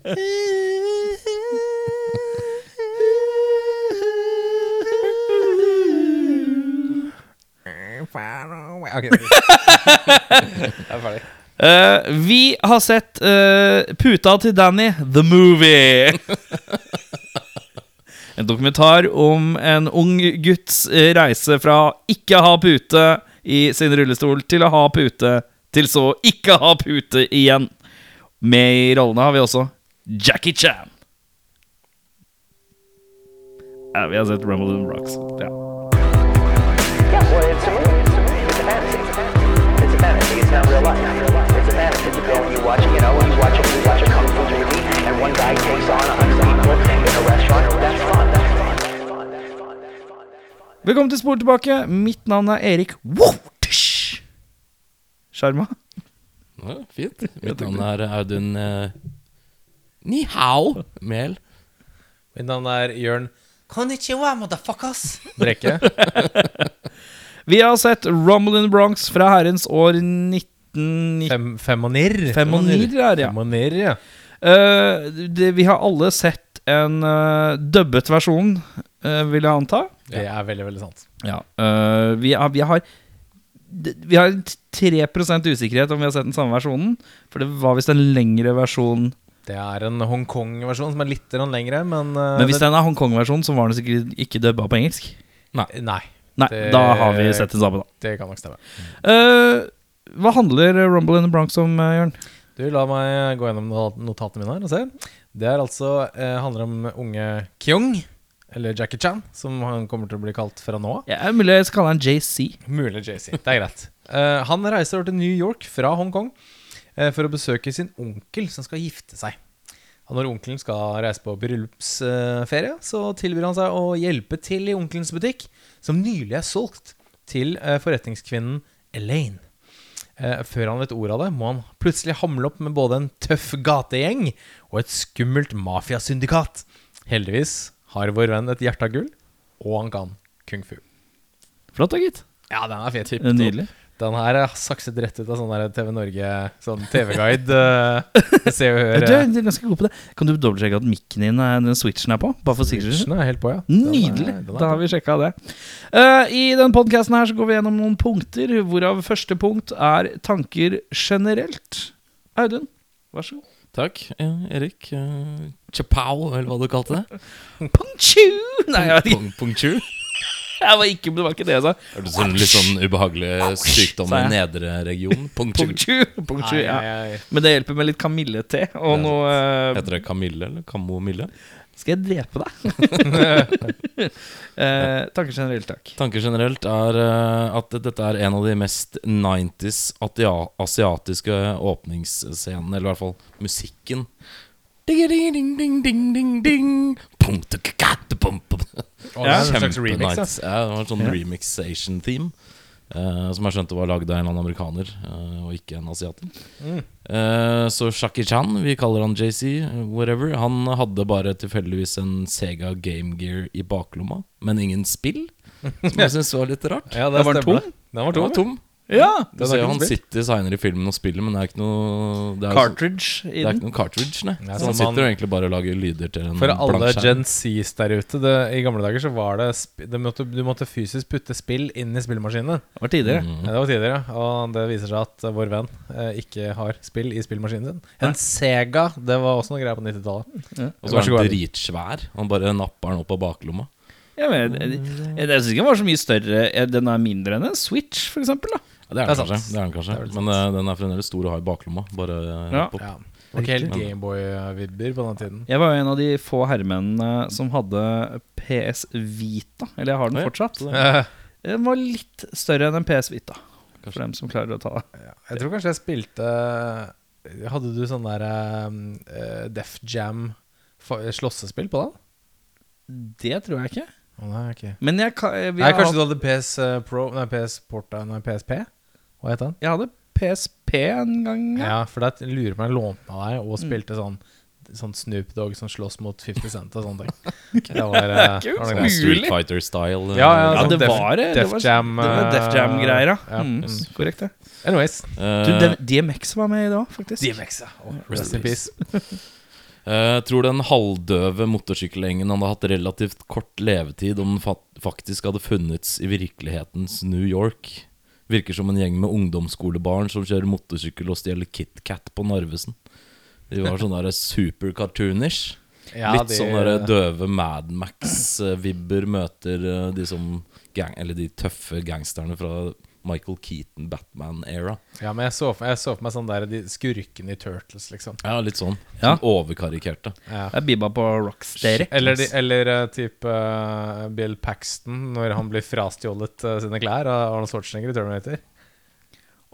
Ok, Jeg er ferdig. Eh, vi har sett eh, Puta til Danny, The Movie. en dokumentar om en ung gutts eh, reise fra ikke ha pute i sin rullestol til å ha pute, til så ikke ha pute igjen. Med i rollene har vi også Jackie Chan. Ja, vi har sett Rumble and Rocks. Ja. Yeah, well, it's a movie. It's a movie. It's a fantasy. It's a fantasy. It's not real life. It's a fantasy. You go and you watch, you know, you watch a, you watch a kung fu movie, and one guy takes on a hundred people in a restaurant. That's fun. That's fun. That's fun. That's fun. That's fun. That's fun. Velkommen til Spor tilbake. Mitt navn er Erik. Sjarma. Ja, fint. Mitt navn er Audun eh, Ni hao-mel. Mitt navn er Jørn Konnichiwa, motherfuckers. Brekke. Vi har sett Rumble in the Bronx fra herrens år 1995 Fem, fem og nirr. og nirr ja. Fem og nirr, ja. Eh, det, Vi har alle sett en uh, dubbet versjon, eh, vil jeg anta. Det er veldig, veldig sant. Ja. eh, vi, har, vi har det- Vi har 3% usikkerhet om vi har sett den samme versjonen. For det var visst en lengre versjon. Det er en Hongkong-versjon som er litt lengre, men uh, Men hvis det er en Hongkong-versjon, så var den sikkert ikke dubba på engelsk. Nei, Nei, Det- da har vi sett den samme, da. det kan nok stemme. Uh, hva handler Rumble in the Bronx om, eh, Jørn? Du, la meg gå gjennom notatene mine her og se. Det er altså eh, handler om unge Kyung, eller Jackie Chan, som han kommer til å bli kalt fra nå av. Ja, mulig jeg skal kalle han JC. Mulig JC. Det er greit. Eh, han reiser over til New York fra Hongkong for å besøke sin onkel som skal gifte seg. Og når onkelen skal reise på bryllupsferie, så tilbyr han seg å hjelpe til i onkelens butikk, som nylig er solgt til eh, forretningskvinnen Elaine. Eh, før han vet ordet av det, må han plutselig hamle opp med både en tøff gategjeng og et skummelt mafiasyndikat. Heldigvis har vår venn et hjerte av gull, og han kan kung fu. Flott da, gitt. Ja, den er fet. Nydelig. Den her er sakset rett ut av sånn der TV Norge Sånn TV-guide. uh, Se og Du høre. er du er ganske god på det. Kan du dobbeltsjekke at mikken din er, den switchen er på? Bare for sikkerhets. Switchen er helt på, ja. Den er- Nydelig. den er Da har vi sjekka det. Uh, I den podkasten her så går vi gjennom noen punkter, hvorav første punkt er tanker generelt. Audun, vær så god. Takk, eh, Erik. Eh, Chapao, eller hva du kalte det? Punctu! Nei, jeg vet ikke. Jeg var ikke, det var ikke det jeg sa. Hørtes ut som litt sånn ubehagelig sykdom i nedre region. Punctu. Punctu, ja. Men det hjelper med litt kamillete og Ja, noe uh, Heter det Kamille eller Kamomille? Skal jeg drepe deg? uh, tanker generelt, takk. Tanker generelt er uh, at dette er en av de mest 90s asiatiske åpningsscenene, eller i hvert fall musikken. Ding-a-ding-ding-ding-ding-ding. Pum, tukka-katte, pum, pum. Å, det er en slags Kjempe remix, ja. nice. Ja, det var en sånn Ja. remixation-theme. Uh, som jeg skjønte var lagd av en eller annen amerikaner, uh, og ikke en asiater. Mm. Uh, så Shaki Chan, vi kaller han JC, eh, whatever, han hadde bare tilfeldigvis en Sega Game Gear i baklomma, men ingen spill. Som jeg syns var litt rart. Ja, Det var tom? Den var Den var tom. Ja! Du er ser jo han sitter seinere i filmen og spiller, men det er ikke noe Det er, Cartridge det er ikke noe cartridge, nei. Ja, så han sitter jo egentlig bare og lager lyder til en For alle. Gen Zs der ute det, I gamle dager så var det, det måtte, Du måtte fysisk putte spill inn i spillmaskinen. Det var tidligere. Mm. Ja, det var tidligere, og det viser seg at vår venn eh, ikke har spill i spillmaskinen sin. En Sega, det var også noe greier på 90-tallet. Og så var han dritsvær. Han bare napper den opp av baklomma. Ja, men, jeg, jeg, jeg, jeg syns ikke den var så mye større. Eh, Den er mindre enn en Switch, for eksempel. Da. Ja, det er den kanskje. Det er den kanskje. Det er Men eh, den er fremdeles stor å ha i baklomma. Bare eh, Ja. pop. Ja. Det var ikke helt Gameboy-vibber på den tiden. Jeg var jo en av de få herremennene som hadde PS Vita. Eller jeg har den Ja, fortsatt. så det- Eh, Den var litt større enn en PS Vita. For dem som klarer å ta det. ja. Jeg tror kanskje jeg spilte Hadde du sånn der uh, Def Jam fa- slåssespill på den? Det tror jeg ikke. Å, nei, ok Men jeg, jeg, Nei, jeg, kanskje du hadde PS eh, Pro Nei, PS Porta Nei, PSP? Hva het den? jeg hadde PSP en gang. Ja, Ja. for det lurer på om jeg lånte av deg og spilte sånn Sånn Snoop Dogg som slåss mot 50 Cent og sånne ting. Det var, eh, Kult. var Sånn. Street Mulig. Fighter-style. eh, Ja, ja, Ja, sånn det Def- var det. Det Def var, Jam, det var Def eh, Jam-greier, ja. ja. Mm, yes. korrekt, det. Anyways. Du, eh, DMX var med i det òg, faktisk. DMX, ja. Oh, Rest rest in peace. Eh, Jeg tror den halvdøve motorsykkelgjengen hadde hatt relativt kort levetid om den fa faktisk hadde funnets i virkelighetens New York. Virker som en gjeng med ungdomsskolebarn som kjører motorsykkel og stjeler KitKat på Narvesen. De var sånn der super cartoonish. Ja, Litt de- sånn døve Mad Max-vibber møter eh, de som gang, Eller de tøffe gangsterne fra Michael Keaton Batman-era. Ja, men jeg så for, jeg så for meg sånn der de skurkene i Turtles, liksom. Ja, litt sånn. Ja. Sånn overkarikerte. Ja. Det er Bibba på Rocksteady. Eller, de, eller uh, type uh, Bill Paxton når han blir frastjålet uh, sine klær av Arnold Schwarzenegger i Terminator.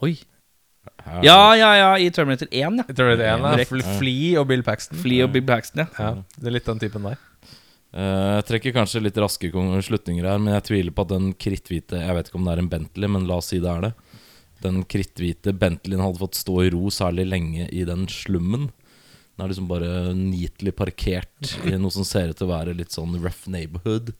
Oi. Her- Ja, ja, ja, i Terminator 1, ja. I Terminator 1 ja. Fli og Bill Paxton. Flea og Bill Paxton, ja. Ja, det er litt den typen der. Eh, Jeg trekker kanskje litt raske slutninger her, men jeg tviler på at den kritthvite Jeg vet ikke om det er en Bentley, men la oss si det er det. Den kritthvite Bentleyen hadde fått stå i ro særlig lenge i den slummen. Den er liksom bare neatly parkert i noe som ser ut til å være litt sånn rough neighborhood.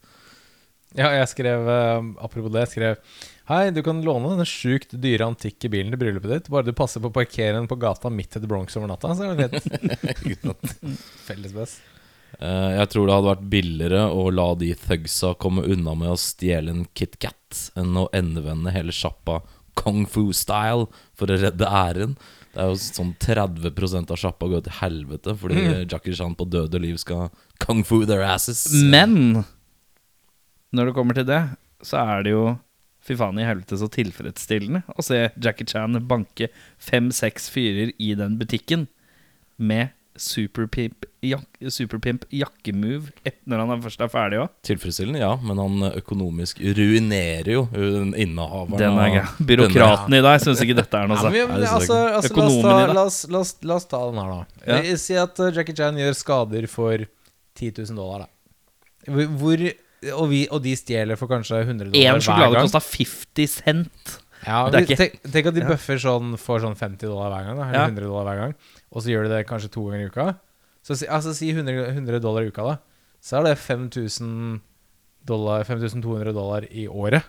Ja, jeg skrev eh, Apropos det, jeg skrev Hei, du kan låne denne sjukt dyre antikke bilen til bryllupet ditt. Bare du passer på å parkere den på gata midt etter Bronx over natta, så er det greit. Felles best. Eh, Jeg tror det hadde vært billigere å la de thugsa komme unna med å stjele en KitKat enn å endevende hele sjappa kung fu-style for å redde æren. Det er jo sånn 30% av sjappa går til helvete fordi Jackie Chan på døde liv skal kung fu their asses. Men når det kommer til det, så er det jo fy faen i helvete så tilfredsstillende å se Jackie Chan banke fem-seks fyrer i den butikken med superpimp, jak superpimp jakkemove et- når han først er ferdig òg. Tilfredsstillende, ja, men han økonomisk ruinerer jo den innehaveren. Den er grei. Byråkraten i deg syns ikke dette er noe Ja, Nei, det altså, altså, la, oss ta, la, la, oss, ta den her, da. Ja. Eh, Si at eh, Jackie Chan gjør skader for 10 000 dollar, da. Hvor, og, vi, og de stjeler for kanskje 100 dollar Én hver sjokolade gang. kosta 50 cent. Ja, tenk, tenk at de Ja. bøffer sånn for sånn 50 dollar hver gang, da, eller Ja. 100 dollar hver gang. Og så gjør de det kanskje to ganger i uka. Så si, altså, si 100, 100 dollar i uka, da. Så er det 5000 dollar, 5200 dollar i året.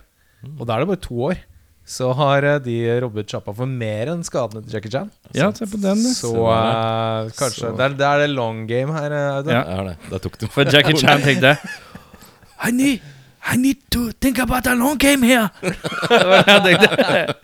Og da er det bare to år. Så har eh, de robbet sjappa for mer enn skadene til Jackie Chan. Ja, se på den, du. Så uh, kanskje Så- det er, det er det long game her, eh, Audun. Ja. Det er det. Der tok du For Jackie Chan tenkte I need, I need to think about a long game here. Det var det jeg tenkte.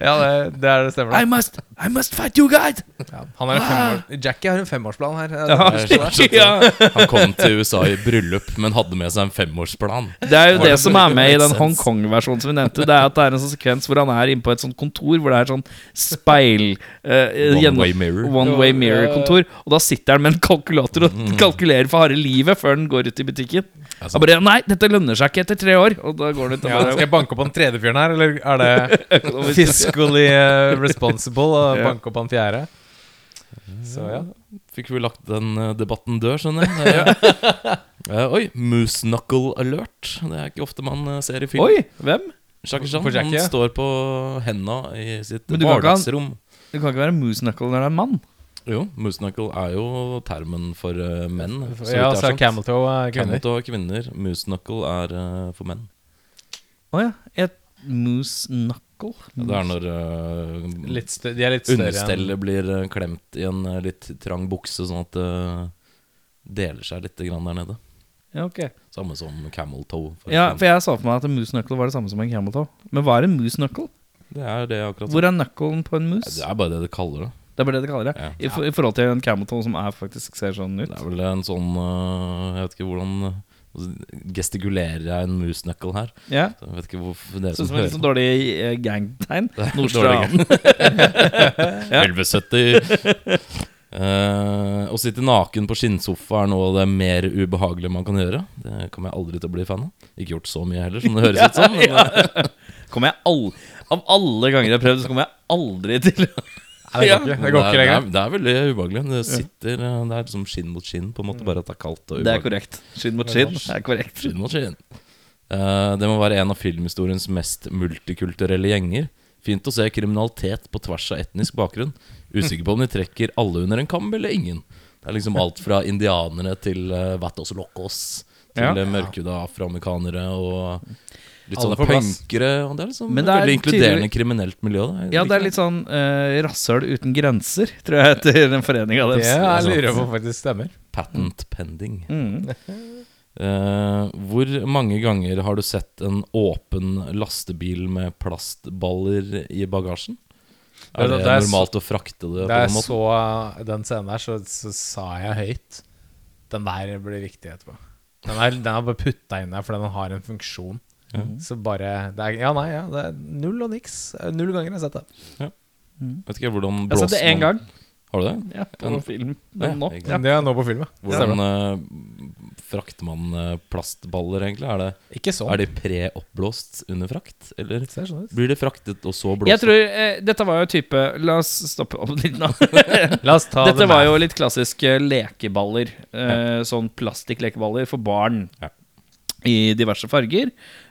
Ja, det, det er det stemmer. I must, I must fight you guys. Ja, han er en femårs, Jackie har en femårsplan her. eh, Ja. Han kom til USA i bryllup, men hadde med seg en femårsplan. Det er jo det det som er med i den? Hongkong-versjonen som vi nevnte. Det er at det er en sånn sekvens hvor han er inne på et sånt kontor hvor det er sånn speil uh, One-way mirror. One way mirror-kontor. Og da sitter han med en kalkulator og Mm. kalkulerer for harde livet før han går ut i butikken. Altså, bare Nei, dette lønner seg ikke etter tre år. Og da går ut Ja, skal jeg banke opp han tredje fyren her, eller er det fiscally eh, responsible å banke opp han fjerde? Så ja. Fikk vi lagt den eh, debatten død, skjønner jeg. Eh, oi, Moose Knuckle Alert. Det er ikke ofte man eh, ser i film. Oi, hvem? Ja. han står på henda i sitt Men du kan ikke hverdagsrom. Det kan ikke være moose knuckle når det er en mann. Jo, Moose Knuckle er jo termen for uh, menn. så Ja, så er skjønt. camel toe Camel kvinner. toe er kvinner. Moose Knuckle er uh, for menn. Å ja. Et moose knuckle. Det er når uh, Litt stø de er litt større enn blir klemt i en litt trang bukse, sånn at det deler seg litt grann der nede. Ja, ok. Samme som camel toe. for Ja, for jeg sa for meg at en moose knuckle var det samme som en camel toe. Men hva er en moose knuckle? Det er det akkurat Hvor er knucklen på en mus? Det er bare det de kaller det. Det er bare det de kaller det. Ja. I, for, I forhold til en camel som er faktisk ser sånn ut. Det er vel en sånn uh, Jeg vet ikke hvordan øh, Gestikulerer jeg en moose her? Ja. Så Jeg vet ikke hvorfor dere som som en litt sånn dårlig eh, gangtegn. Nordstrand. Ja. 1170 Uh, Å sitte naken på skinnsofa er noe av det mer ubehagelige man kan gjøre. Det kommer jeg aldri til å bli fan av. Ikke gjort så mye heller, som det høres ut som. Men, ja. All, Av alle ganger jeg har prøvd, så kommer jeg aldri til å Nei, det går ikke, det går ikke men det, er, det er veldig ubehagelig. Det sitter øh, Det er liksom skinn mot skinn, på en måte, bare at det er kaldt. og Det er korrekt. Skinn mot skinn. Det er korrekt. Skinn mot skinn. Uh, det må være en av filmhistoriens mest multikulturelle gjenger. Fint å se kriminalitet på tvers av etnisk bakgrunn. Usikker på om de trekker alle under en kam eller ingen. Det er liksom alt fra indianere til uh, vatos locos. Til Ja. mørkhuda mørkhudede afroamerikanere og litt sånne punkere. Og det er liksom Men det er veldig inkluderende tydelig- kriminelt miljø. Da. Ja, det er litt sånn uh, rasshøl uten grenser, tror jeg heter den foreninga deres. Det jeg lurer på faktisk stemmer. Patent pending. Mm. Uh, hvor mange ganger har du sett en åpen lastebil med plastballer i bagasjen? Er Det- det, det er normalt å frakte det Da på jeg den jeg så den scenen der, så, så sa jeg høyt Den der blir viktig etterpå. Den er, den er bare putta inn der fordi den har en funksjon. Så bare det er, Ja, nei, ja, det er null og niks. Null ganger jeg har sett det. Vet ikke hvordan Jeg har sett det én gang. Har du det? Ja, på En- film. Ja, nå. Ja. Det er nå på film, ja. Hvordan eh, frakter man eh, plastballer, egentlig? Er, det, Ikke sånn. er de pre-oppblåst under frakt? Eller det sånn blir de fraktet og så blåst Jeg tror eh, Dette var jo type La oss stoppe opp litt nå. La oss ta Dette det var jo litt klassiske lekeballer. Eh, Sånn plastikklekeballer for barn. Ja. I diverse farger.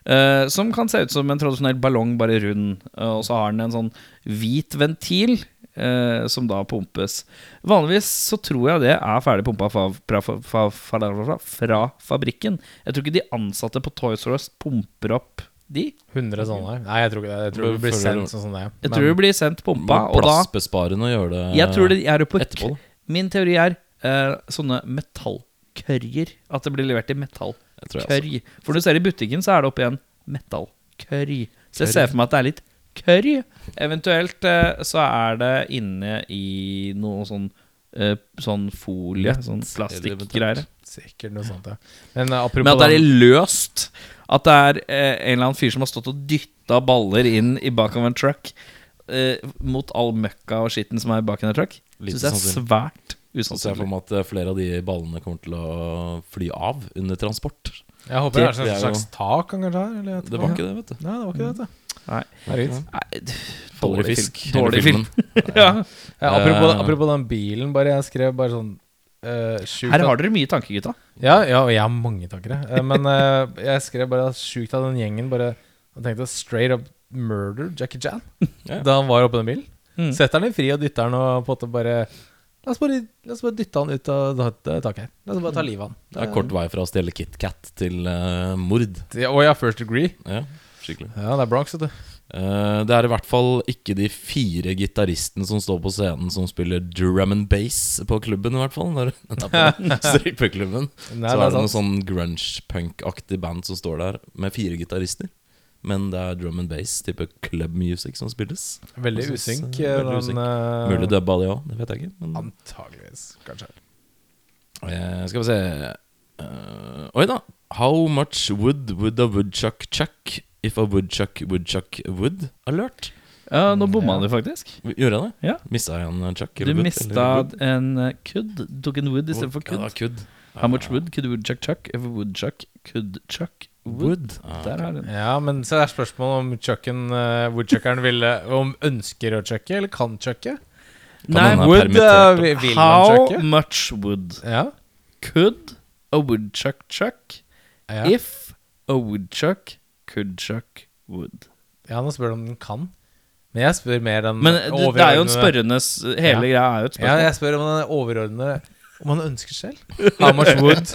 Uh, som kan se ut som en tradisjonell ballong, bare rund. Uh, og så har den en sånn hvit ventil. uh, som da pumpes. Vanligvis så tror jeg det er ferdig pumpa fra, fra, fra, fra, fra, fra fabrikken. Jeg tror ikke de ansatte på Toys R Us pumper opp de. 100 sånne. Nei, jeg tror ikke det. Jeg tror det blir sendt sånn som det. Jeg tror det blir sendt pumpa, og da Plassbesparende å gjøre det Jeg tror det er på etterpå. Min teori er eh, sånne metallkørjer. At det blir levert i metallkørj. Jeg også. For du ser i butikken, så er det oppi en metallkørj. Så jeg ser for meg at det er litt curry. Eventuelt eh, så er det inne i noe sånn eh, Sånn folie, sånn plastikkgreier. Sikkert noe sånt, ja. Men uh, apropos Men at det er løst. At det er eh, en eller annen fyr som har stått og dytta baller inn i bak av en truck. Eh, mot all møkka og skitten som er bak en truck. Syns jeg er svært Så ser jeg for usannsynlig. meg at eh, flere av de ballene kommer til å fly av under transport. Jeg håper det er Det et slags tak han kanskje har. Eller Det var ikke det, vet du. Nei, det var ikke det. vet du. Nei. Nei, dårlig fisk. Dårlig film. ja. Ja, apropos, Eh. apropos den bilen, bare jeg skrev bare sånn uh, sjukt Her har dere mye tanker, gutta. Ja, ja, og jeg har mange tanker, jeg. Eh, Men uh, jeg skrev bare at sjukt at den gjengen bare og tenkte straight up murder Jackie Chan Ja. da han var oppe i den bilen. Mm. Setter han i fri og dytter han og på en måte bare La oss bare, la oss bare dytte han ut av taket her. La oss bare ta livet av han. Det er kort vei fra å stjele KitKat til uh, mord. Ja, Og ja, first degree. Ja, skikkelig. Ja, det er Bronx, vet du. Uh, det er i hvert fall ikke de fire gitaristene som står på scenen som spiller drum and bass på klubben, i hvert fall. Når på strippeklubben. Nei, Så det er det noe sånn grunge-punk-aktig band som står der, med fire gitarister. Men det er drum and bass, type club music, som spilles. Veldig usynk. eh, veldig Den, usynk. eh, Mulig dubba det òg, det vet jeg ikke. Men Antageligvis, kanskje. Eh, skal vi se uh, Oi da. How much wood would a woodchuck chuck if a woodchuck woodchuck would? Alert. Ja, nå bomma du faktisk. Gjorde jeg det? Ja. Mista jeg en chuck? Du mista en kudd. Du tok en wood istedenfor Ja, kudd. kudd. How much wood could a woodchuck chuck if a woodchuck could chuck wood? Ah, Der har den. Ja, men så er spørsmålet om chucken uh, woodchuckeren ville Om ønsker å chucke, eller kan chucke? Nei, wood uh, vil man How chucke. much wood Ja. could a woodchuck chuck Ja. if a woodchuck could chuck wood? ja, nå spør du om den kan. Men jeg spør mer den Men det, det er jo en overordnede- spørrendes Hele greia er jo et Ja, spørsmål. jeg spør om den overordnede Om han ønsker selv. How much wood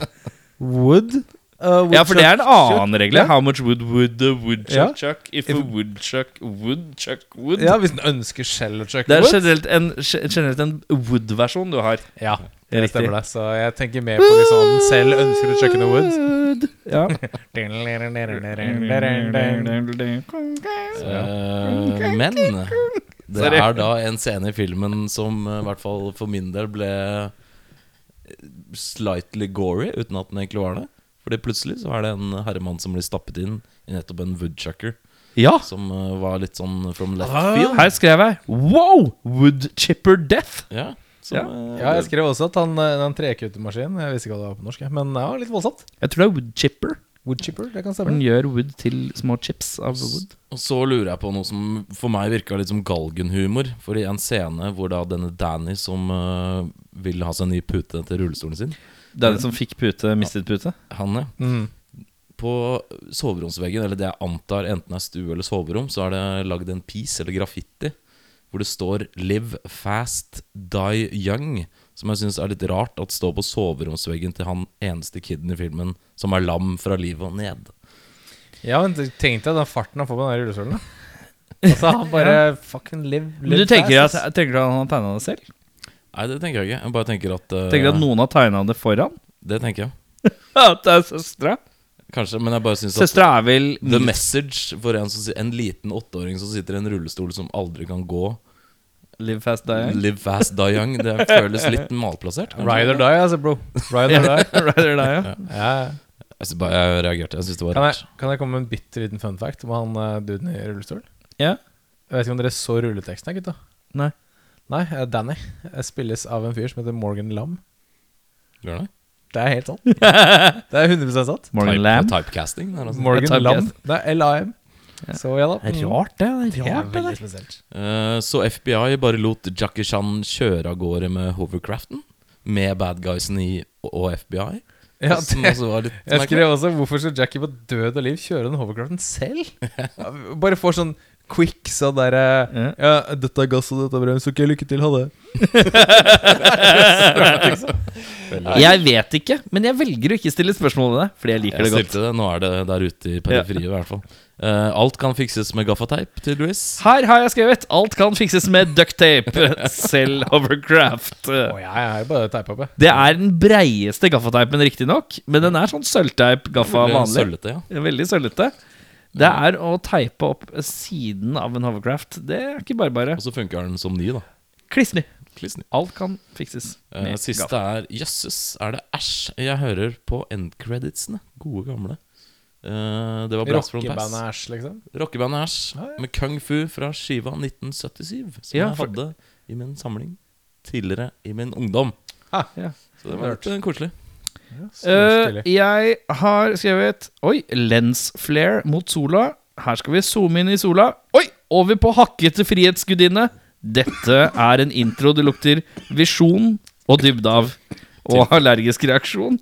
would uh, Ja, for det er en annen chuck? regel. Ja. How much wood would the woodchuck Ja. chuck if, If- a woodchuck would chuck wood? Ja, hvis den ønsker selv å chucke Det er generelt en, generelt en wood-versjon du har. Ja, det Riktig. stemmer det. Så jeg tenker mer på hvis han selv ønsker å chucke noe wood. Ja. Eh, men det er da en scene i filmen som eh, i hvert fall for min del ble slightly gory, uten at den egentlig var det. Fordi plutselig så er det en herremann som blir stappet inn i nettopp en woodchucker. ja. Som uh, var litt sånn from left Ah. field. Her skrev jeg Wow! Woodchipper death. Ja, som, Ja. Uh, Ja, jeg skrev også at han eh, den trekuttermaskinen Jeg visste ikke hva det var på norsk, men det var litt voldsomt. Jeg tror det er woodchipper. Woodchipper, det kan stemme den gjør wood til små chips av wood. Og så lurer jeg på noe som for meg virka litt som galgenhumor. For i en scene hvor da denne Danny som uh, vil ha seg en ny pute til rullestolen sin Det er den som fikk pute, mistet pute. Han, ja. Mm. På soveromsveggen, eller det jeg antar enten er stue eller soverom, så er det lagd en piece, eller graffiti, hvor det står 'Live fast, die young'. Som jeg syns er litt rart at står på soveromsveggen til han eneste kiden i filmen som er lam fra livet og ned. Ja, men tenk deg den farten han får på den der rullestolen. Altså, han bare fucking live, Men du tenker at, fast, At, tenker du at han har tegna det selv? Nei, det tenker jeg ikke. Jeg bare tenker at uh, Tenker du at noen har tegna det foran? Det tenker jeg. At det er søstera? Kanskje, men jeg bare syns at Søstera er vel The message for en, som, en liten åtteåring som sitter i en rullestol som aldri kan gå, Live fast die young? live fast, die young, det føles litt malplassert. kanskje? Ride or die, altså, bro. Ride or die. Ride or die, ja. Ja. Jeg, bare, jeg reagerte. Jeg syns det var Kan, rart. jeg, kan jeg komme med en bitte liten fun fact om han uh, duden i rullestol? Ja. Jeg vet ikke om dere så rulleteksten, her, gutta? Nei. Nei, eh, Danny eh, spilles av en fyr som heter Morgan Lam. Gjør det? Det er helt sant. Det er 100% sant. Morgan Type, Lamb. Typecasting? Altså. Morgan. Lam. Det er LAM. Så ja da. Det er rart, det. Det er er rart, det veldig spesielt. Uh, så FBI bare lot Jackie Chan kjøre av gårde med hovercraften? Med bad guysen i og FBI? Ja, Som det, også var litt jeg skrev også Hvorfor skal Jackie på død og liv kjøre den hovercraften selv? Bare får sånn quick sånn derre Ja. Ja, dette er gass og dette er brems. Ok, lykke til. Ha det. Jeg vet ikke, men jeg velger å ikke stille spørsmål ved det, fordi jeg liker Jeg det godt. det. Nå er det der ute i periferiet, i hvert fall. Uh, alt kan fikses med gaffateip, tydeligvis. Her har jeg skrevet 'Alt kan fikses med ducktape'. Selv hovercraft. Oh, jeg er jo bare jeg. Det er den breieste gaffateipen, riktignok, men den er sånn sølvteip gaffa vanlig. Sølvete, ja. Veldig sølvete. Det er å teipe opp siden av en hovercraft. Det er ikke bare bare. Og så funker den som ny, da. Kliss ny. Alt kan fikses. Eh, med siste gaffa. er Jøsses, er det æsj? Jeg hører på endcreditsene. Gode, gamle. Uh, det var Blast from Pass. Rockebandet Æsj, liksom. Rockebandet Æsj ah, ja. med Kung Fu fra skiva 1977. Som Ja, jeg for- hadde i min samling tidligere i min ungdom. Ah, ja. Så det var litt eh, koselig. Eh, jeg har skrevet Oi, lensflare mot sola. Her skal vi zoome inn i sola. Oi, over på hakkete frihetsgudinne. Dette er en intro det lukter visjon og dybde av. Og allergisk reaksjon.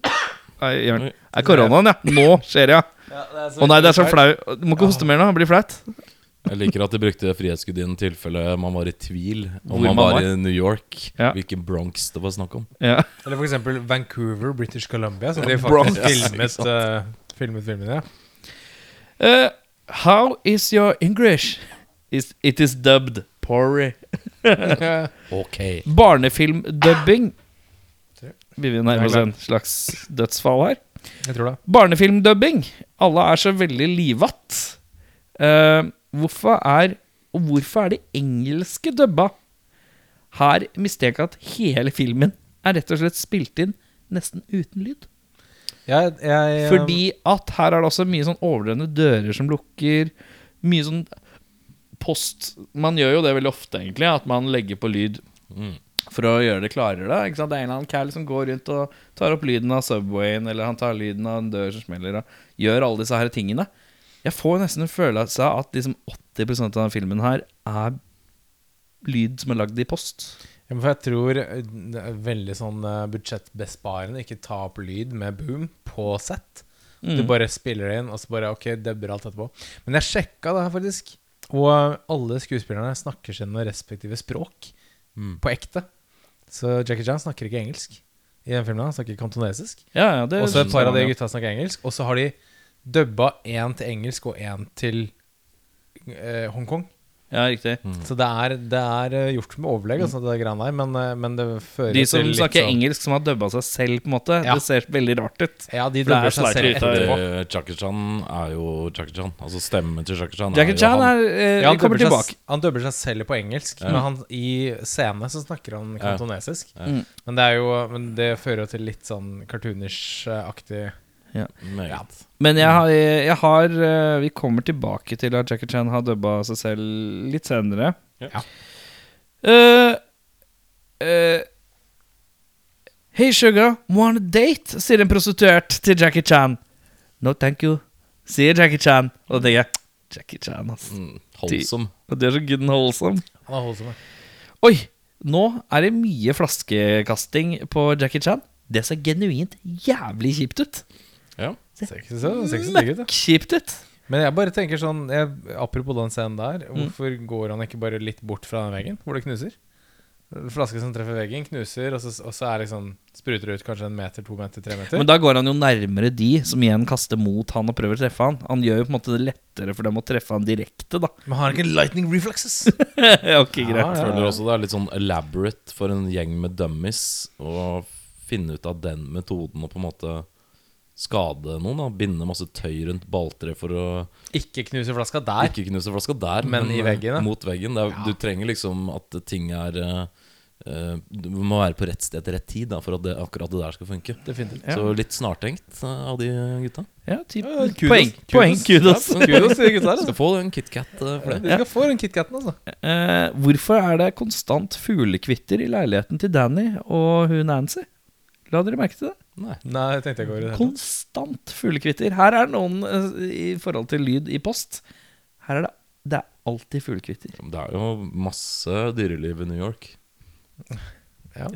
Nei, Jørn. Er koronaen, ja. Nå skjer det, ja. Å nei, det er så flau. Du må ikke hoste mer nå. Det blir flaut. Jeg liker at de brukte Frihetsgudinnen i tilfelle man var i tvil om Hvor man man var var. i New York. Ja. Hvilken Bronx det var snakk om. Ja. Eller eksempel Vancouver, British Columbia, som de faktisk filmet, uh, filmet filmene. Ja. Eh, how is your English? Is, it is dubbed Porry. Ok Barnefilmdubbing. Vi vil nærme oss en slags dødsfall her. Jeg tror det. Barnefilmdubbing. Alle er så veldig livatt. Eh, hvorfor er Og hvorfor er det engelske dubba? Her mistenker jeg at hele filmen er rett og slett spilt inn nesten uten lyd. Jeg, jeg, Fordi at her er det også mye sånn overdrevne dører som lukker. Mye sånn post Man gjør jo det veldig ofte, egentlig, at man legger på lyd Mm. for å gjøre det klarere. Det er en eller annen cal som går rundt og tar opp lyden av Subwayen, eller han tar lyden av en dør som smeller, og gjør alle disse her tingene. Jeg får nesten en følelse av at liksom 80% av denne filmen her er lyd som er lagd i post. Ja, for jeg tror eh, det er veldig sånn eh, budsjettbesparende ikke ta opp lyd med boom på sett. Mm. Du bare spiller det inn, og så bare ok, dubber alt etterpå. Men jeg sjekka det her faktisk, og alle skuespillerne snakker sine respektive språk Mm. på ekte. Så Jackie Chan snakker ikke engelsk i den filmen. Han snakker kantonesisk. Ja, ja, Og så et par av de gutta snakker engelsk. Og så har de dubba én til engelsk og én til eh, Hongkong. Ja, riktig. Så det er, det er eh, gjort med overlegg, altså, det greiene der. Men, eh, men det fører De som til litt snakker sånn- engelsk, som har dubba seg selv, på en måte. Ja. Det ser veldig rart ut. Ja, de For det er dubber seg slightly selv ut av- etterpå. Eh, Jackie Chan er jo Jackie Chan. Altså stemmen til Jackie Chan Jackie er jo Chan han. er eh, Ja, Vi han, kommer dubber tilbake. seg, han dubber seg selv på engelsk, Ja. men han, i scene så snakker han kantonesisk. Ja. Mm. Men, det er jo, men det fører jo til litt sånn cartoonish-aktig Meget. Men jeg har, jeg har eh, Vi kommer tilbake til at Jackie Chan har dubba seg selv litt senere. Ja. Uh, uh, Hey sugar, want a date? sier en prostituert til Jackie Chan. No thank you, sier Jackie Chan. Og det tenker jeg Jackie Chan, ass. Mm, Holdsom. Og det er så good and wholesome. Han er seg. Oi, nå er det mye flaskekasting på Jackie Chan. Det ser genuint jævlig kjipt ut. Ja. Ser ikke så, ser ikke så digg ut, da. Kjipt ut. Men jeg bare tenker sånn jeg, Apropos den scenen der, Mm. hvorfor går han ikke bare litt bort fra den veggen hvor det knuser? Flaske som treffer veggen, knuser, og så, og så er liksom spruter det ut kanskje en meter, to meter, tre meter. Men da går han jo nærmere de som igjen kaster mot han og prøver å treffe han. Han gjør jo på en måte det lettere for dem å treffe han direkte, da. Men har han ikke lightning reflexes? ok, greit. Ja, ja, føler også det er litt sånn elaborate for en gjeng med dummies å finne ut av den metoden og på en måte skade noen. da Binde masse tøy rundt balltre for å Ikke knuse flaska der. ikke knuse flaska der, Men i eh, veggen, da. mot veggen. Det er, Du trenger liksom at ting er eh, Du må være på rett sted til rett tid da for at det, akkurat det der skal funke. Ja. Så litt snartenkt eh, av de gutta. Ja, typ. Ja, kudos. Poeng, poeng, kudos. Ja, kudos til gutta her, Skal altså. få en KitKat uh, for det. Du skal få den KitKaten, altså. Uh, hvorfor er det konstant fuglekvitter i leiligheten til Danny og hun Nancy? La dere merke til det? Nei. Nei, tenkte jeg ikke over i det hele. Konstant fuglekvitter. Her er noen eh, i forhold til lyd i post. Her er det Det er alltid fuglekvitter. Det er jo masse dyreliv i New York.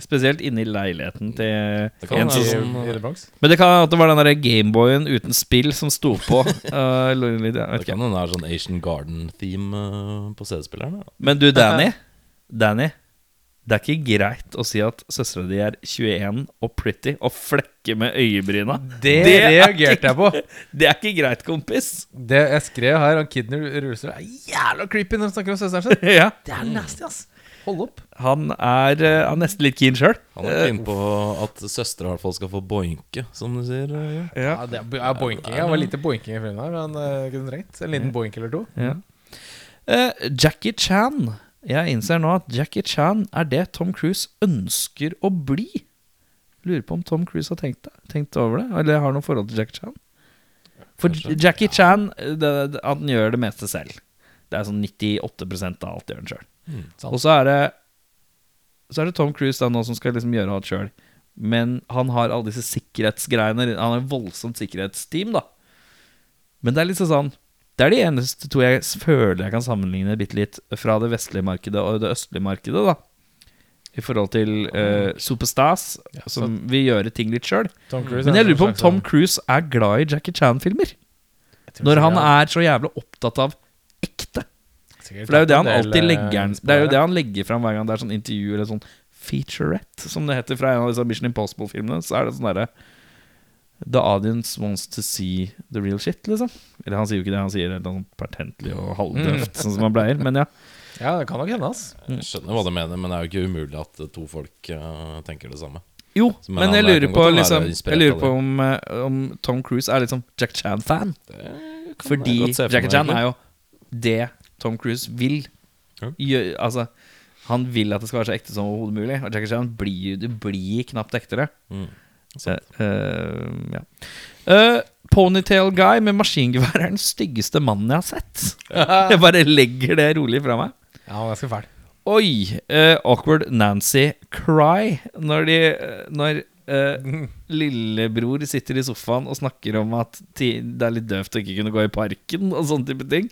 Spesielt inni leiligheten til Det kan en som. Men det kan at det var den der Gameboyen uten spill som sto på. Uh, Det kan hende det er sånn Asian Garden-theme eh, på CD-spilleren. Men du, Danny. Danny. Det er ikke greit å si at søstera di er 21 og pretty og flekke med øyebryna. Det, Det er reagerte jeg på. Det er ikke greit, kompis. Det jeg skrev her om Kidney Rulestøl, er jævla creepy når de snakker om søsteren sin. ja. Det er nasty, ass. Hold opp. Han er, uh, er nesten litt keen sjøl. Han er keen på at søstera i hvert fall skal få boinke, som du sier. eh. Ja. Ja, det er, er boinking. Det var lite boinking i filmen her, men uh, kunne trengt en liten boink eller to. Ja. Uh, Jackie Chan. Jeg innser nå at Jackie Chan er det Tom Cruise ønsker å bli. Lurer på om Tom Cruise har tenkt, det, tenkt over det, eller har noe forhold til Jackie Chan. For Jackie Chan det, det, Han gjør det meste selv. Det er sånn 98 av alt gjør han sjøl. Mm, Og så er det Så er det Tom Cruise da nå som skal liksom gjøre alt sjøl. Men han har alle disse sikkerhetsgreiene. Han har et voldsomt sikkerhetsteam, da. Men det er litt sånn Det er de eneste to jeg føler jeg kan sammenligne bitte litt fra det vestlige markedet og det østlige markedet, da. I forhold til uh, Superstas, ja, som vil gjøre ting litt sjøl. Men jeg lurer på om Tom Cruise er glad i Jackie Chan-filmer. Når han er så jævlig opptatt av ekte. For det er jo det han alltid eh, legger Det er jo det han legger fram hver gang det er sånn intervju eller sånn featurette, som det heter fra en av disse Mission Impossible-filmene. Så er det sånn derre The audience wants to see the real shit, liksom. Eller han sier jo ikke det, han sier noe sånn pertentlig og halvdøvt, sånn som han pleier. Men ja. Ja, det kan nok hende, ass. Jeg skjønner hva du mener, men det er jo ikke umulig at eh, to folk uh, tenker det samme. Jo, Så, men men han jeg er- lurer på liksom Jeg lurer på om, eh, om Tom Cruise er liksom Jack Chan-fan. Fordi Jack Chan er jo det Tom Cruise vil. Ja. Gjø- altså, han vil at det skal være så ekte som overhodet mulig. Og Jackie Chan blir, det blir knapt ektere. Mm. Så, eh, ja. Uh, Ponytail Guy med maskingevær er den styggeste mannen jeg har sett. Jeg bare legger det rolig fra meg. Ja, han er ganske fæl. Oi! Uh, awkward Nancy cry når de Når uh, lillebror sitter i sofaen og snakker om at det er litt døvt å ikke kunne gå i parken og sånne type ting.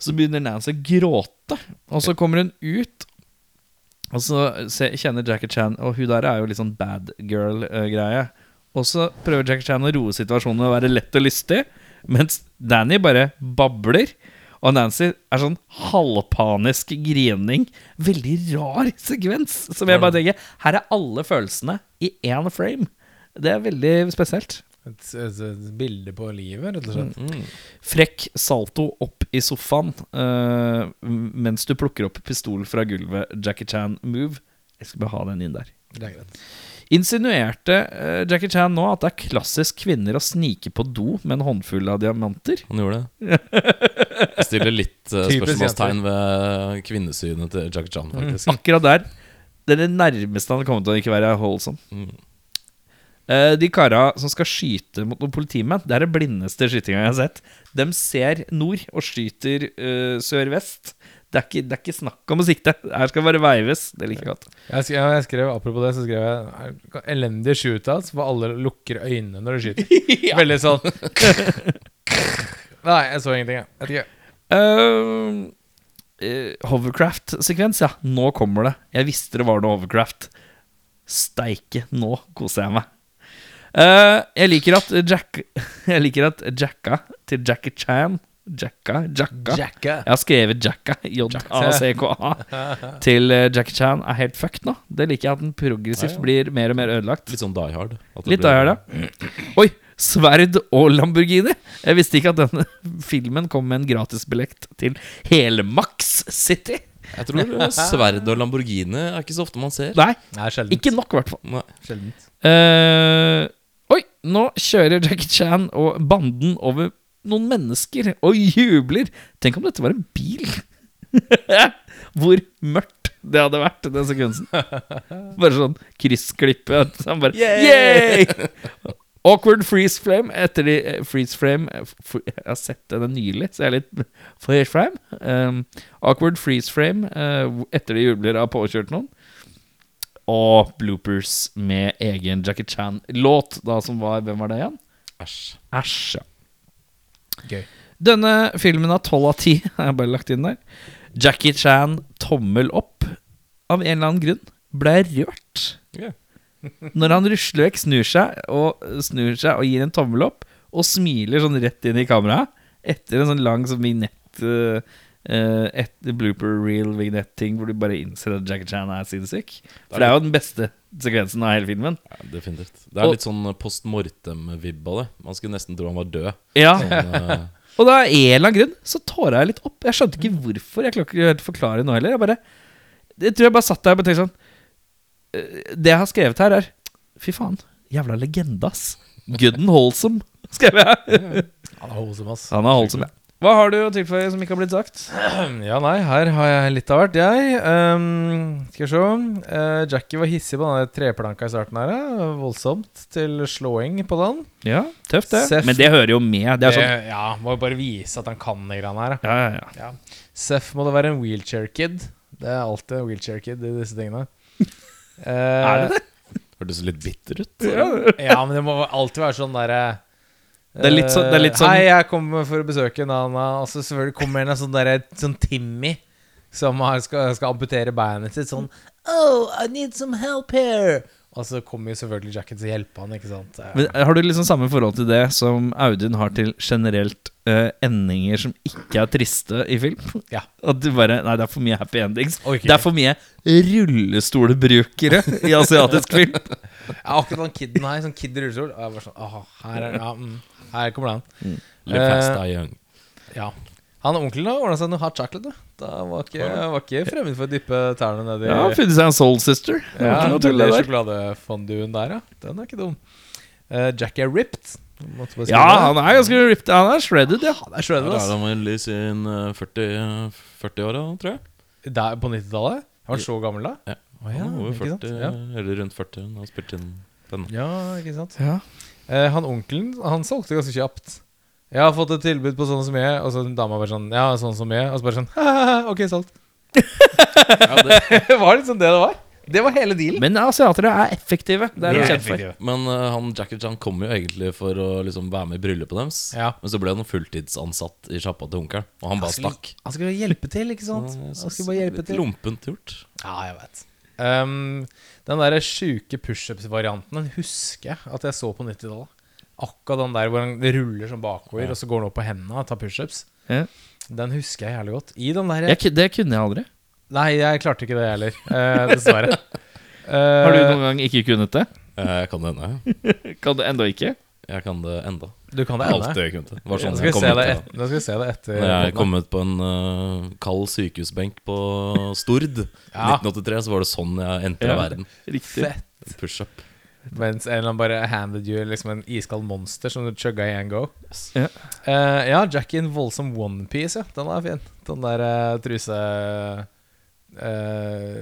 Så begynner Nancy å gråte, og så kommer hun ut. Og så kjenner Jackie Chan Og hun der er jo litt sånn bad girl-greie. Og så prøver Jackie Chan å roe situasjonen og være lett og lystig, mens Danny bare babler. Og Nancy er sånn halvpanisk grining. Veldig rar sekvens. Som jeg bare tenker Her er alle følelsene i én frame. Det er veldig spesielt. Et, et, et bilde på livet, rett og slett. Mm. Frekk salto opp i sofaen uh, mens du plukker opp pistol fra gulvet. Jackie Chan-move. Jeg skal bare ha den inn der. Det er greit. Insinuerte uh, Jackie Chan nå at det er klassisk kvinner å snike på do med en håndfull av diamanter? Han gjorde det. Jeg stiller litt uh, spørsmålstegn ved kvinnesynet til Jackie Chan, faktisk. Akkurat der. Det er det nærmeste han har kommet til å ikke være holdsom. Mm. Eh, de kara som skal skyte mot noen politimenn, det er det blindeste skytinga jeg har sett. De ser nord og skyter uh, sør-vest. Det, er ikke- det er ikke snakk om å sikte. Her skal det bare veives. Det liker jeg godt. Jeg skrev, jeg skrev, Apropos det, så skrev jeg elendige shootouts hvor alle lukker øynene når de skyter. Veldig sånn Nei, jeg så ingenting, jeg. Vet ikke. Eh, hovercraft-sekvens, ja. Nå kommer det. Jeg visste det var noe hovercraft. Steike, nå koser jeg meg. Eh, jeg liker at Jack Jeg liker at Jacka til Jackie Chan Jacka? Jacka? Jacka. Jeg har skrevet Jacka, J-A-C-K-A, til eh, Jackie Chan er helt fucked nå. Det liker jeg at den progressivt blir mer og mer ødelagt. Litt sånn Die Hard. at det Litt blir- Hard, ja. Oi! Sverd og Lamborghini. Jeg visste ikke at denne filmen kom med en gratisbillett til hele Max City. Jeg tror eh, sverd og Lamborghini er ikke så ofte man ser. Nei, Nei, ikke nok, i hvert fall. Sjeldent. Eh, nå kjører Jackie Chan og banden over noen mennesker og jubler. Tenk om dette var en bil. Hvor mørkt det hadde vært den sekvensen. Bare sånn kryssklippe. Så Han bare Yay! Awkward freeze frame etter de eh, Freeze frame eh, Jeg har sett den nylig, så jeg er litt freeze frame. Um, awkward freeze frame uh, etter de jubler har påkjørt noen. Og bloopers med egen Jackie Chan-låt, da som var Hvem var det igjen? Æsj. Æsj, ja. Gøy. Denne filmen har tolv av ti, har jeg bare lagt inn der. Jackie Chan tommel opp, av en eller annen grunn, ble rørt. Yeah. Når han rusler vekk, snur seg og snur seg og gir en tommel opp, og smiler sånn rett inn i kameraet, etter en sånn lang sånn vignett uh, et blooper reel vignett-ting hvor du bare innser at Jackie Chan er sinnssyk. For det er jo den beste sekvensen av hele filmen. Ja, definitivt. Det er litt sånn post mortem-vibb av det. Man skulle nesten tro han var død. Ja, Sånn, uh... Og da av en eller annen grunn så tåra jeg litt opp. Jeg skjønte ikke hvorfor. Jeg klarer ikke helt forklare nå heller. Jeg bare Jeg tror jeg bare satt der og tenkte sånn eh, Det jeg har skrevet her, er Fy faen, jævla legende, ass. Good and wholesome, skrev jeg. Han er wholesome, ass. Han er wholesome, ja. Hva har du å tilføye som ikke har blitt sagt? Ja, nei, her har jeg litt av hvert, jeg. Um, skal vi se. Uh, Jackie var hissig på den treplanka i starten her. Uh, Voldsomt til slåing på den. Ja, tøft det. Sef, Men det hører jo med. Det er sånn Det- ja, må jo bare vise at han kan de greiene her. ja. Ja, ja, ja. Seff må det være en wheelchair-kid. Det er alltid en wheelchair-kid i disse tingene. uh, Er det det? Hørtes litt bitter ut. Ja, men det må alltid være sånn derre Det er litt så- det er litt eh, sånn- Hei, jeg kommer for å besøke Nana. Og så selvfølgelig kommer en sånn der, Sånn Timmy som skal, skal amputere beinet sitt. Sånn Oh, I need some help here. Og så kommer jo selvfølgelig Jacket til å hjelpe han, ikke sant. Eh, Men har du liksom samme forhold til det som Audun har til generelt uh, endinger som ikke er triste i film? Ja. At du bare Nei, det er for mye happy endings. Okay. Det er for mye rullestolbrukere i asiatisk film. Ja, akkurat den kiden her, sånn kid i rullestol. og Jeg var sånn, åh, her, er, ja, mm, her kommer den. Fast, Eh. Ja. Han onkelen har ordna seg noe hot chocolate. Da. Da var ikke, var ikke fremmed for å dyppe tærne ned i Ja, han funnet seg en soul sister. Ja, den der. sjokoladefonduen der, ja. Den er ikke dum. Uh, Jack er ripped. Måtte bare Ja, han er ganske ripped. Han er shredded, ja. Han er shredded, Der er han i sin eh, 40 40-åra, tror jeg. Der, på 90-tallet? Han var så gammel da? Ja. Oh, ja, han var jo 40, Ja. eller rundt 40 Han han spilte inn den. ja, ikke sant. Ja. Uh, han onkelen, han solgte ganske kjapt. Jeg har fått et tilbud på sånn som jeg, og så en dame bare sånn Ja, sånn som jeg. Og så bare sånn «Haha, Ok, solgt. det var liksom det det var. Det var hele dealen. Men asiatere er effektive. Det er de er kjent for. effektive. Men eh, han Jackie Chan kom jo egentlig for å liksom være med i bryllupet deres. Ja. Men så ble han fulltidsansatt i sjappa til onkelen, og han bare stakk. Han skulle hjelpe til, ikke sant? Ja, Han skulle bare hjelpe litt til. Lompent gjort. Ja, jeg vet um, Den der sjuke pushups-varianten Den husker jeg at jeg så på 90-tallet. Akkurat den der hvor han ruller sånn bakover, og så går han opp på hendene og tar pushups. Ja. Den husker jeg jævlig godt. I den der Jeg, det kunne jeg aldri. Nei, jeg klarte ikke det heller, eh, dessverre. Har du Eh, noen gang ikke kunnet det? Eh, Jeg kan det ennå. Kan du enda ikke? Jeg kan det enda. Du kan det Alt det jeg kunne. Det var Nå sånn skal, jeg det til. et, nå skal vi se det etter Når jeg kom ut på en uh, kald sykehusbenk på Stord Ja. 1983, så var det sånn jeg endte Ja. verden. Riktig. Fett. Push-up. Mens en eller annen bare handed you liksom en iskald monster som du chugga i en go. Ja. Uh, ja, Jackie in voldsom onepiece, ja. Den er fin. Den der uh, truse uh,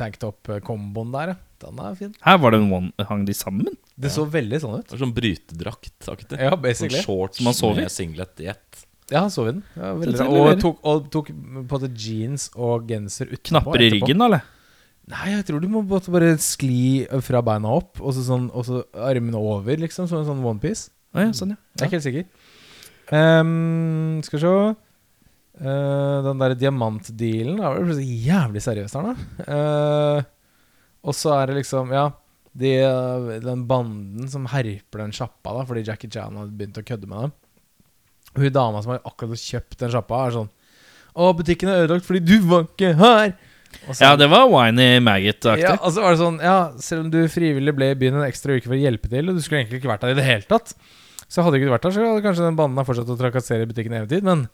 tanktop-komboen der, ja. Den er fin. Her var det en one Hang de sammen? Det så veldig sånn ut. Det var sånn brytedraktaktig. Ja, Sånn basically. shorts man sov i? singlet i ett. Ja, så i den. Ja. Og tok, og tok på en måte jeans og genser utenpå. Knapper i ryggen, da, eller? Nei, jeg tror du må bare skli fra beina opp, og så, sånn, og så armene over, liksom. Som en sånn onepiece. Ah, ja, sånn, ja. Jeg er ikke helt sikker. Um, skal vi se uh, Den der diamantdealen er vel plutselig jævlig seriøs her, da. Uh, og så er det liksom Ja, de, den banden som herper den sjappa, da fordi Jackie Chan hadde begynt å kødde med dem. Hun dama som har akkurat kjøpt den sjappa, er sånn Å, butikken er ødelagt fordi du var ikke her! Så- Ja, det var Winy Maggot-aktig. ja, og så var det sånn Ja, selv om du frivillig ble i byen en ekstra uke for å hjelpe til, og du skulle egentlig ikke vært der i det hele tatt, så hadde ikke du vært der, så hadde kanskje den banden fortsatt å trakassere i butikken i evig men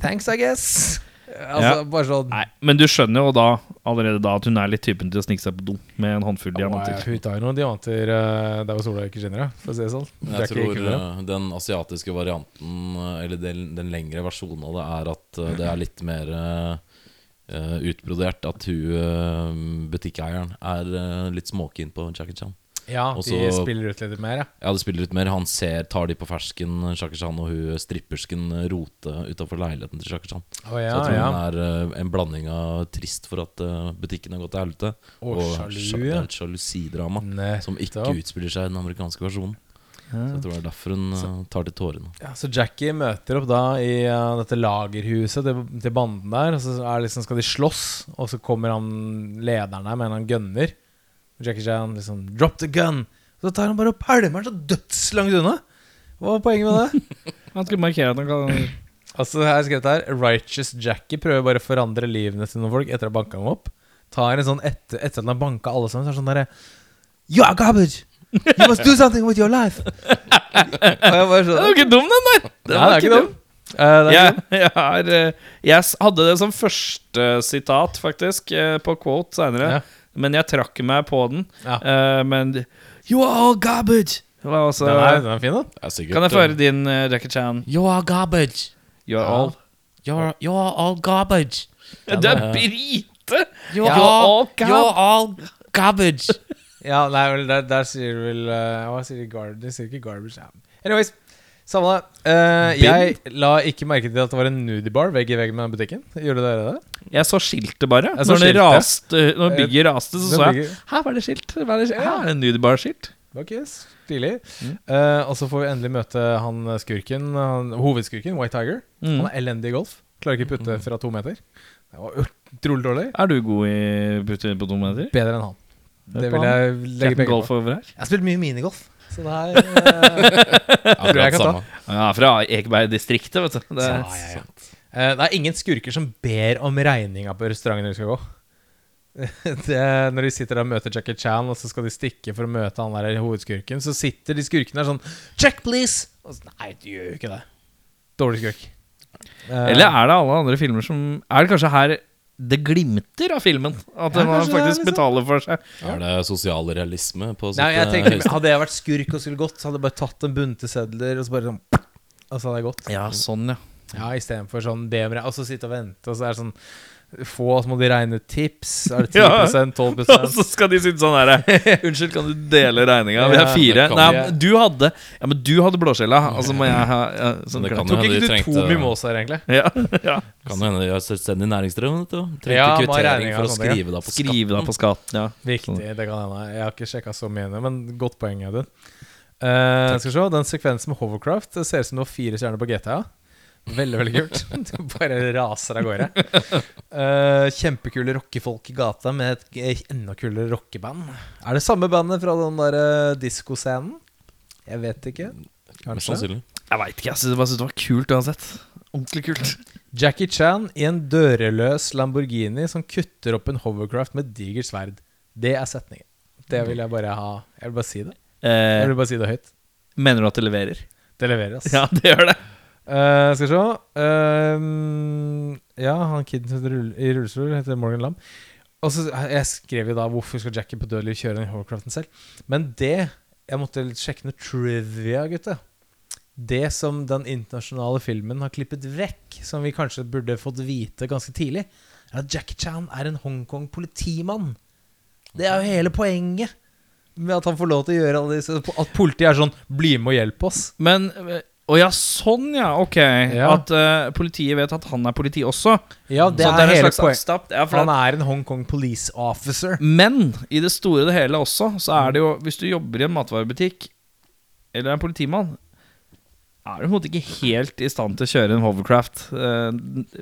thanks, I guess. Altså, Ja. bare sånn Nei, men du skjønner jo da allerede da at hun er litt typen til å snike seg på do med en håndfull oh, diamanter. Hun tar jo noen diamanter uh, der hvor sola ikke skinner, ja, for å si det sånn. Jeg ikke tror eh, den asiatiske varianten, eh, eller den, den lengre versjonen av det, er at uh, det er litt mer eh, utbrodert. At hun eh, butikkeieren er eh, litt småkeen på Jackie Chan. Ja, Og de spiller ut litt mer, ja. Ja, de spiller ut mer. Han ser, tar de på fersken, Jackie Chan, og hun strippersken rote utafor leiligheten til Jackie Chan. Oh, ja, Så jeg tror ja. hun er en blanding av trist for at butikken har gått til helvete, Og og sjalusidrama som ikke utspiller seg i den amerikanske versjonen. Så jeg tror det er derfor hun eh, tar til tårene. Ja, så Jackie møter opp da i uh, dette lagerhuset til, til banden der. Og så er liksom, skal de slåss, og så kommer han lederen der med en gunner. Jackie Chan liksom 'drop the gun'. Så tar han bare og pælmer så dødslangt unna. Hva var poenget med det? Han skulle markere at han kan altså her er skrevet her Righteous Jackie prøver bare å forandre livene til noen folk etter å ha banka dem opp. Tar en sånn etter, etter at han har banka alle sammen, så er det sånn derre You are garbage! You must do something with your life! og jeg bare Den sånn var ikke dum, den der! Den Ja, var det er ikke dum. Uh, er Jeg, jeg, har, eh, jeg hadde det som første sitat, faktisk, eh, på quote seinere. Ja. Men jeg trakk meg på den. Ja. Uh, men You are all garbage! Var også, Den er, den er fin, da. Er sikkert, kan jeg få eh, høre din, uh, Jackie Chan? You are garbage. You are Ja. all You're you're all garbage. Det er brite! You're You're all you're all garbage. Ja, nei, vel, der, der sier du vel uh, Hva sier de? Garbage? De sier ikke garbage. Ja. Anyways, samme det. Uh, jeg la ikke merke til at det var en nudibar vegg i vegg med butikken. Gjorde dere det? Jeg så skiltet bare. Jeg så når skiltet. raste Når bygget raste, så så jeg Her var det skilt. Her er det er det nudie bar-skilt. Det Stilig. Mm. Eh, og så får vi endelig møte han skurken, han, hovedskurken, White Tiger. Mm. Han er elendig i golf. Klarer ikke putte fra to meter. Det var utrolig dårlig. Er du god i putte på to meter? Bedre enn han. Det vil jeg legge penger Golf på. over her? Jeg har spilt mye minigolf, så det her eh, tror jeg kan ta. samme. Ja, fra Ekeberg-distriktet, vet du. Det, Ja, ja, ja. Eh, det er ingen skurker som ber om regninga på restauranten når de skal gå. Det, er når de sitter der og møter Jackie Chan, og så skal de stikke for å møte han der hovedskurken, så sitter de skurkene der sånn Check, please! Og så, Nei, du gjør jo ikke det. Dårlig skurk. Eh, Eller er det alle andre filmer som Er det kanskje her det glimter av filmen? At Ja, man det faktisk liksom. betaler for seg? Er det sosial realisme på sitt Nei, jeg tenker. Hadde jeg vært skurk og skulle gått, så hadde jeg bare tatt en bunte sedler og så bare sånn Og så hadde jeg gått. Ja, sånn, ja. Ja, Istedenfor sånn be Og så sitte og vente, og så er det sånn Få, så må de regne tips. Er det 10 Ja. 12 Og så skal de sitte sånn her Unnskyld, kan du dele regninga? Vi har fire. Nei, men du hadde Ja, men du hadde blåskjella. Altså må jeg ha ja, sånn Det Tok hende ikke du to mimosaer, egentlig? Ja, ja. Kan jo hende de har selvstendig næringsdrivende. Trengte Ja, kvittering for å skrive deg på Skriv deg på skatt. Ja. Viktig, det kan hende. Jeg har ikke sjekka så mye ennå, men godt poeng, Audun. Uh, skal vi se, Den sekvensen med hovercraft det ser ut som det var fire stjerner på GTA. Veldig, veldig kult. Du bare raser av gårde. Uh, kjempekule rockefolk i gata med et enda kulere rockeband. Er det samme bandet fra den der uh, diskoscenen? Jeg vet ikke. Kanskje. sannsynlig. Jeg veit ikke. Jeg bare det var kult uansett. Ordentlig kult. Jackie Chan i en døreløs Lamborghini som kutter opp en hovercraft med digert sverd. Det er setningen. Det vil jeg bare ha. Jeg vil bare si det. Jeg Eh, vil bare si det høyt. mener du at det leverer? Det leverer, ass. Ja, det gjør det. Eh, skal vi se uh, Ja, han kiden i rull- i rullestol heter Morgan Lam. Og så Jeg skrev jo da 'Hvorfor skal Jackie på Dødelig kjøre den hovercraften selv?' Men det Jeg måtte litt sjekke noe trivia, gutte Det som den internasjonale filmen har klippet vekk, som vi kanskje burde fått vite ganske tidlig, er at Jackie Chan er en Hongkong-politimann. Det er jo hele poenget med at han får lov til å gjøre alle disse At politiet er sånn 'Bli med og hjelp oss'. Men Å ja, sånn ja. Ok. Ja. At uh, politiet vet at han er politi også. Ja, det Så er, en hele slags poenget. Ja, Han er en Hongkong police officer. men i det store og det hele også, så er det jo Hvis du jobber i en matvarebutikk, eller er politimann er du på en måte ikke helt i stand til å kjøre en hovercraft. Uh,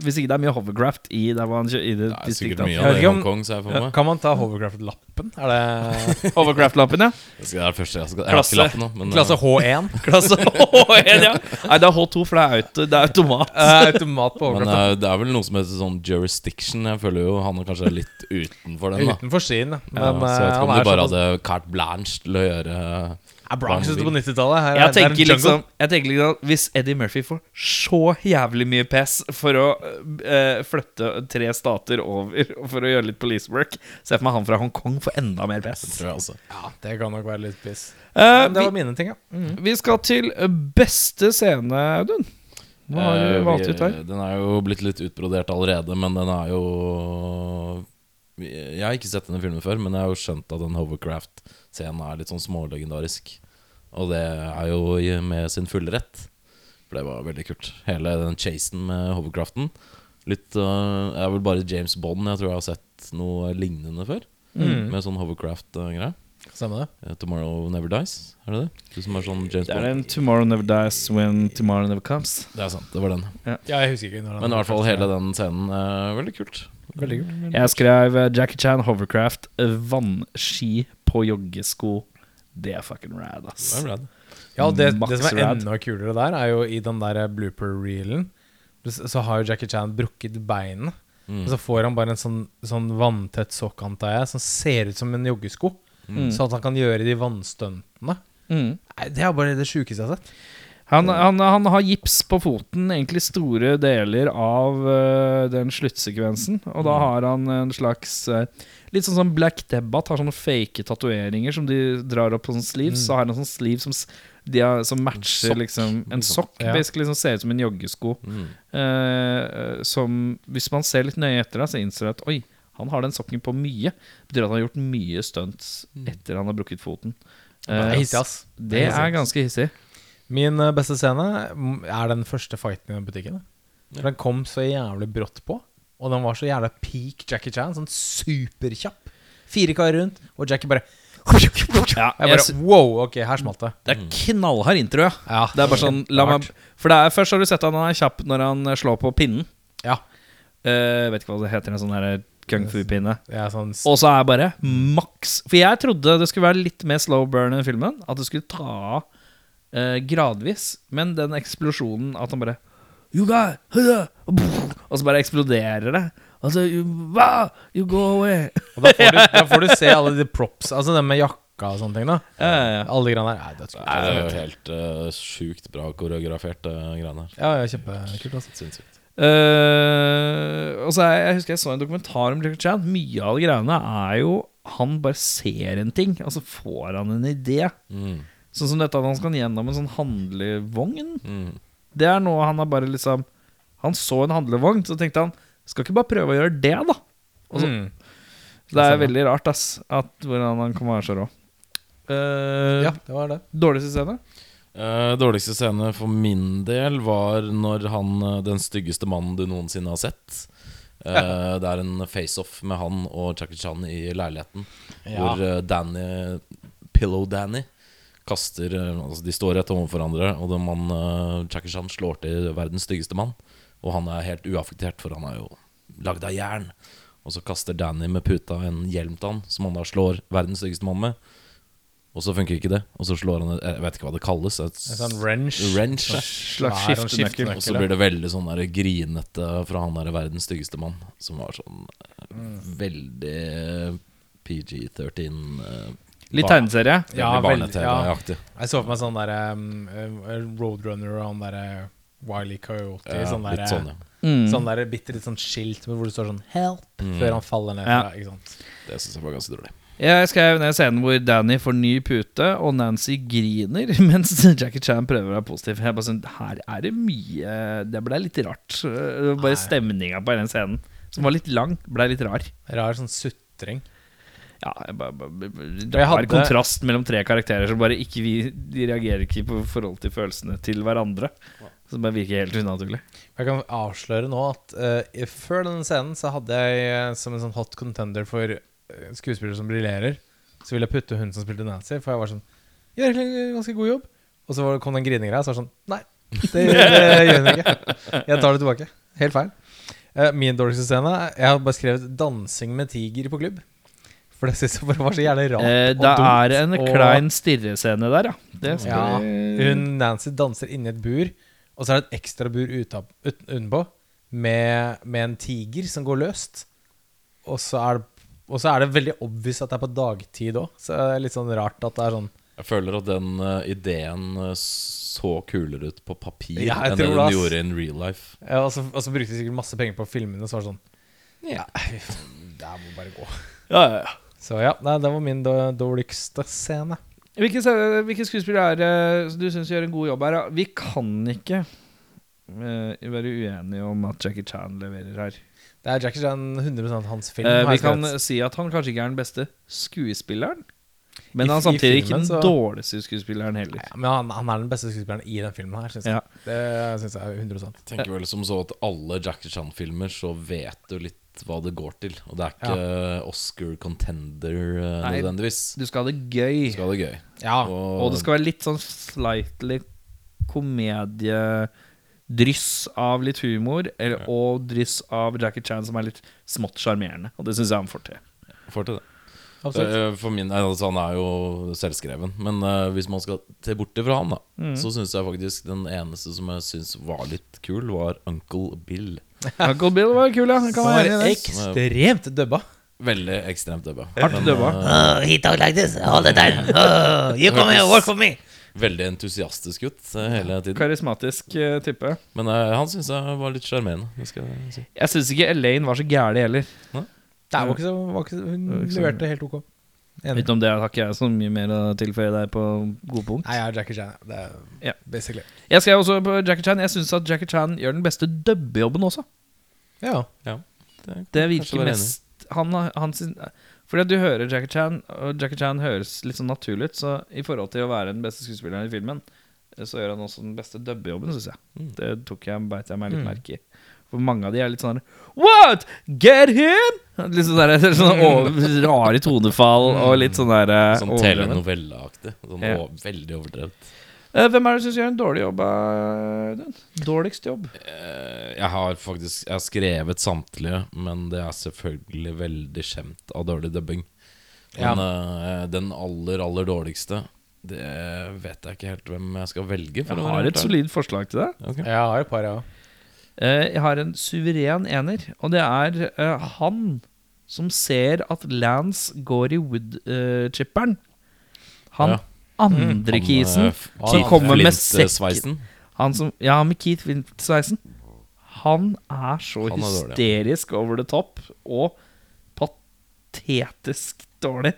hvis ikke det er mye hovercraft i der man kjører i det, Det er sikkert mye av det i Hongkong, ser jeg for meg. Kan man ta hovercraft-lappen? Er det Hovercraft-lappen, ja. Det skal- det er det første jeg skal Jeg Klasse- lappen men klasse eh, H1? Klasse H1, ja. Nei, det er H2, for det er, auto, det er automat. Uh, automat på men hovercraft. Men det er vel noe som heter sånn jurisdiction. Jeg føler jo han er kanskje litt utenfor den. da Utenfor sin, ja. ja, Så jeg vet eh, ikke om han de bare såpass hadde carte blanche til å gjøre Er Bronx ute på 90-tallet? Er- Jeg det er en tenker liksom Jeg tenker liksom Hvis Eddie Murphy får så jævlig mye pes for å uh, flytte tre stater over for å gjøre litt police work, ser jeg for meg han fra Hongkong får enda mer pes. Tror jeg også. Ja, det kan nok være litt piss. Uh, det var vi, mine ting, ja. Mm. vi skal til beste scene, Audun. Hva har Eh, du valgt ut her? Den er jo blitt litt utbrodert allerede, men den er jo Jeg har ikke sett denne filmen før, men jeg har jo skjønt at den Hovercraft-scenen er litt sånn smålegendarisk. Og det er jo med sin fulle rett. For det var veldig kult. Hele den chasen med hovercraften. Litt uh, Jeg er vel bare James Bond jeg tror jeg har sett noe lignende før. Mm. Med sånn hovercraft-greie. Samme det. Eh, Tomorrow Never Dies, er det det? Du som er sånn James Det er en 'Tomorrow Never Dies When Tomorrow Never Comes'. Det er sant, det var den. Ja, jeg husker ikke når den Men i hvert fall hele den scenen er veldig kult. Veldig kult. Jeg skrev eh, Jackie Chan Hovercraft eh, vannski på joggesko. Det er fucking rad, ass. Det er rad. Ja, det, det som er rad. enda kulere der, er jo i den der blooper-reelen Så har jo Jackie Chan brukket beinet. Mm. Og så får han bare en sånn, sånn vanntett sokk, antar jeg, som ser ut som en joggesko. Mm. Sånn at han kan gjøre de vannstuntene. Mm. Det er bare det sjukeste jeg har sett. Han, han, han har gips på foten egentlig store deler av uh, den sluttsekvensen. Og da har han en slags uh, Litt sånn som Black Debbath har sånne fake tatoveringer som de drar opp på sånn sleeves. Så har han en sånn sleeve som, de har, som matcher sokk, liksom En liksom. sokk, Ja. basically, som ser ut som en joggesko. Mm. Uh, som Hvis man ser litt nøye etter det, så innser jeg at oi, han har den sokken på mye. Betyr at han har gjort mye stunts etter han har brukket foten. Det er hissig, ass. det er ganske hissig. Min eh, beste scene mm, er den første fighten i den butikken. For Den kom så jævlig brått på, og den var så jævla peak Jackie Chan. Sånn superkjapp. Fire karer rundt, og Jackie bare Ja, Jeg bare Wow, ok, her smalt det. Det er knallhard intro, ja. Ja, Det er bare sånn la meg, For det er, Først har du sett at han er kjapp når han eh, slår på pinnen. Ja. uh, vet ikke hva det heter, en sånn her kung fu-pinne. Er sånn Og så er bare maks For jeg trodde det skulle være litt mer slow burn enn filmen. At det skulle ta av eh, gradvis. Men den eksplosjonen at han bare You got, huda, Og så bare eksploderer det. Altså, you, hva? you go away. Og da får, du, da får du se alle de props, altså den med jakka og sånne ting. da Ja, ja, ja. Alle de greiene der er dødskult. Det er jo helt uh, sjukt bra koreografert, uh, greiene her. Ja, ja, kjempekult. Altså. Sinnssykt. Uh, og så jeg, jeg husker jeg så en dokumentar om Jackie Chan. Mye av de greiene er jo Han bare ser en ting, og så får han en idé. Mm. Sånn som dette at han skal gjennom en sånn handlevogn. Mm. Det er noe han har bare liksom Han så en handlevogn, så tenkte han Skal ikke bare prøve å gjøre det, da? Så, Mm. det er veldig rart, ass, at hvordan han kan være så rå. Uh, Ja, det var det. Dårligste scene? Uh, dårligste scene for min del var når han, eh, den styggeste mannen du noensinne har sett Eh, Det er en face-off med han og Chaki Chan i leiligheten. Hvor eh, Danny, Pillow Danny, kaster eh, Altså de står rett overfor hverandre, og den mann, eh, Jackie slår til verdens styggeste mann. Og han er helt uaffektert, for han er jo lagd av jern. Og så kaster Danny med puta en hjelm til han, som han da slår verdens styggeste mann med. Og så funker ikke det. Og så slår han Jeg vet ikke hva det kalles. Et, En sånn wrench. wrench. Slags skiftenøkkel. Og så blir det veldig sånn der grinete fra han der verdens styggeste mann, som var sånn mm. veldig PG-13 eh, Litt tegneserie. Ja, Veldig ja. Jeg så for meg sånn der um, uh, Roadrunner og han derre Wiley Coyote. Ja, sånn der, litt sånn, ja. Mm. sånn der bitte litt sånn skilt hvor det står sånn 'help' Mm. før han faller ned Ja. fra. Ikke sant? Det syns jeg var ganske dårlig. Jeg skrev ned scenen hvor Danny får ny pute, og Nancy griner mens Jackie Chan prøver å være positiv. Jeg bare sånn, Her er det mye Det ble litt rart. Bare stemninga på den scenen, som var litt lang, ble litt rar. Rar sånn sutring. Ja, det var hadde- kontrast mellom tre karakterer som bare ikke vi De reagerer ikke på forhold til følelsene til hverandre. Som bare virker helt unaturlig. Jeg kan avsløre nå at uh, før denne scenen så hadde jeg eh, som en sånn hot contender for eh, skuespillere som briljerer, så ville jeg putte hun som spilte Nancy, for jeg var sånn Gjør egentlig en ganske god jobb. Og så var det- kom den en grinegreie, så var det sånn Nei, Det, det gjør den ikke. Jeg tar det tilbake. Helt feil. Uh, min dårligste scene Jeg har bare skrevet 'dansing med tiger på klubb'. For det syns jeg bare var så jævlig rart. Eh, og det dumt, er en og- klein stirrescene der, ja. Det skal Ja, vi Hun Nancy danser inni et bur, og så er det et ekstra bur utenpå med, med en tiger som går løst. Og så er det og så er det veldig obvious at det er på dagtid òg. Så det er litt sånn rart at det er sånn Jeg føler at den uh, ideen eh, så kulere ut på papir Ja, enn det den det, ass. gjorde in real life. ja, og, så, og så brukte de sikkert masse penger på filmene, så var det sånn Ja, det må bare gå. Ja, ja, ja. Så ja, nei, det var min dårligste scene. Hvilke, hvilke skuespillere er det du syns gjør en god jobb her? Vi kan ikke uh, være uenige om at Jackie Chan leverer her. Det er Jackie Chan 100% hans film. Uh, vi kan si at han kanskje ikke er den beste skuespilleren. Men I- han er samtidig samtidig ikke filmen, den så- dårligste skuespilleren heller. ja, Men han, han er den beste skuespilleren i den filmen her, syns jeg. Ja. Det syns jeg er 100 Jeg tenker vel som så at alle Jackie Chan-filmer så vet du litt hva det går til. Og det er ikke Oscar contender eh, Nei. nødvendigvis. Du skal ha det gøy. Skal ha det gøy. Ja. Og det skal være litt sånn slightly komediedryss av litt humor, eller, og dryss av Jackie Chan som er litt smått sjarmerende. Og det syns jeg han får til. Får til det. Absolutt. Eh, For min, altså, Han er jo selvskreven, men uh, hvis man skal til borte fra han, da så syns jeg faktisk den eneste som jeg syns var litt kul, var Uncle Bill. Uncle Bill var kul, ja. Han Kan var ekstremt dubba. Veldig ekstremt dubba. Hardt dubba. Oh, he talk like this all the time. Uh, you come here, work for me. veldig entusiastisk ut eh, hele tiden. Karismatisk type. Men uh, han syns jeg var litt sjarmerende. Jeg si. Jeg syns ikke Elaine var så gæren heller. Det var ikke så, var ikke Hun var ikke så- leverte helt ok. Enig. Utenom det har ikke jeg så mye mer å tilføye der på gode punkt. Nei, jeg er Jackie Chan. Det er yeah. basically. Jeg skrev også på Jackie Chan Jeg syns at Jackie Chan gjør den beste dubbejobben også. Ja. Ja, det, Det virker mest han, har- han Fordi at du hører Jackie Chan, og Jackie Chan høres litt sånn naturlig ut. Så i forhold til å være den beste skuespilleren i filmen, så gjør han også den beste dubbejobben, syns jeg. Mm. Det tok jeg, beit jeg meg litt Mm. merke i. For mange av de er litt sånn What? Get him? Litt sånn der, sånn over, rare tonefall og litt sånn der Sånn overdrevet. telenovelleaktig. Sånn Ja. veldig overdrevet. Uh, Hvem er det du syns gjør en dårlig jobb? eh, Dårligst jobb? Uh, Jeg har faktisk Jeg har skrevet samtlige, men det er selvfølgelig veldig skjemt av dårlig dubbing. Men eh, den aller, aller dårligste Det vet jeg ikke helt hvem jeg skal velge. for Jeg har et solid forslag til deg. Okay. Jeg har et par, ja. Eh, Jeg har en suveren ener, og det er eh, han som ser at Lance går i woodchipperen. Han Ja. andre mm, kisen Han som kommer med Flint-sveisen. Han som, ja, med Keith Flint-sveisen. Han er så Han er dårlig, hysterisk over the top og patetisk dårlig.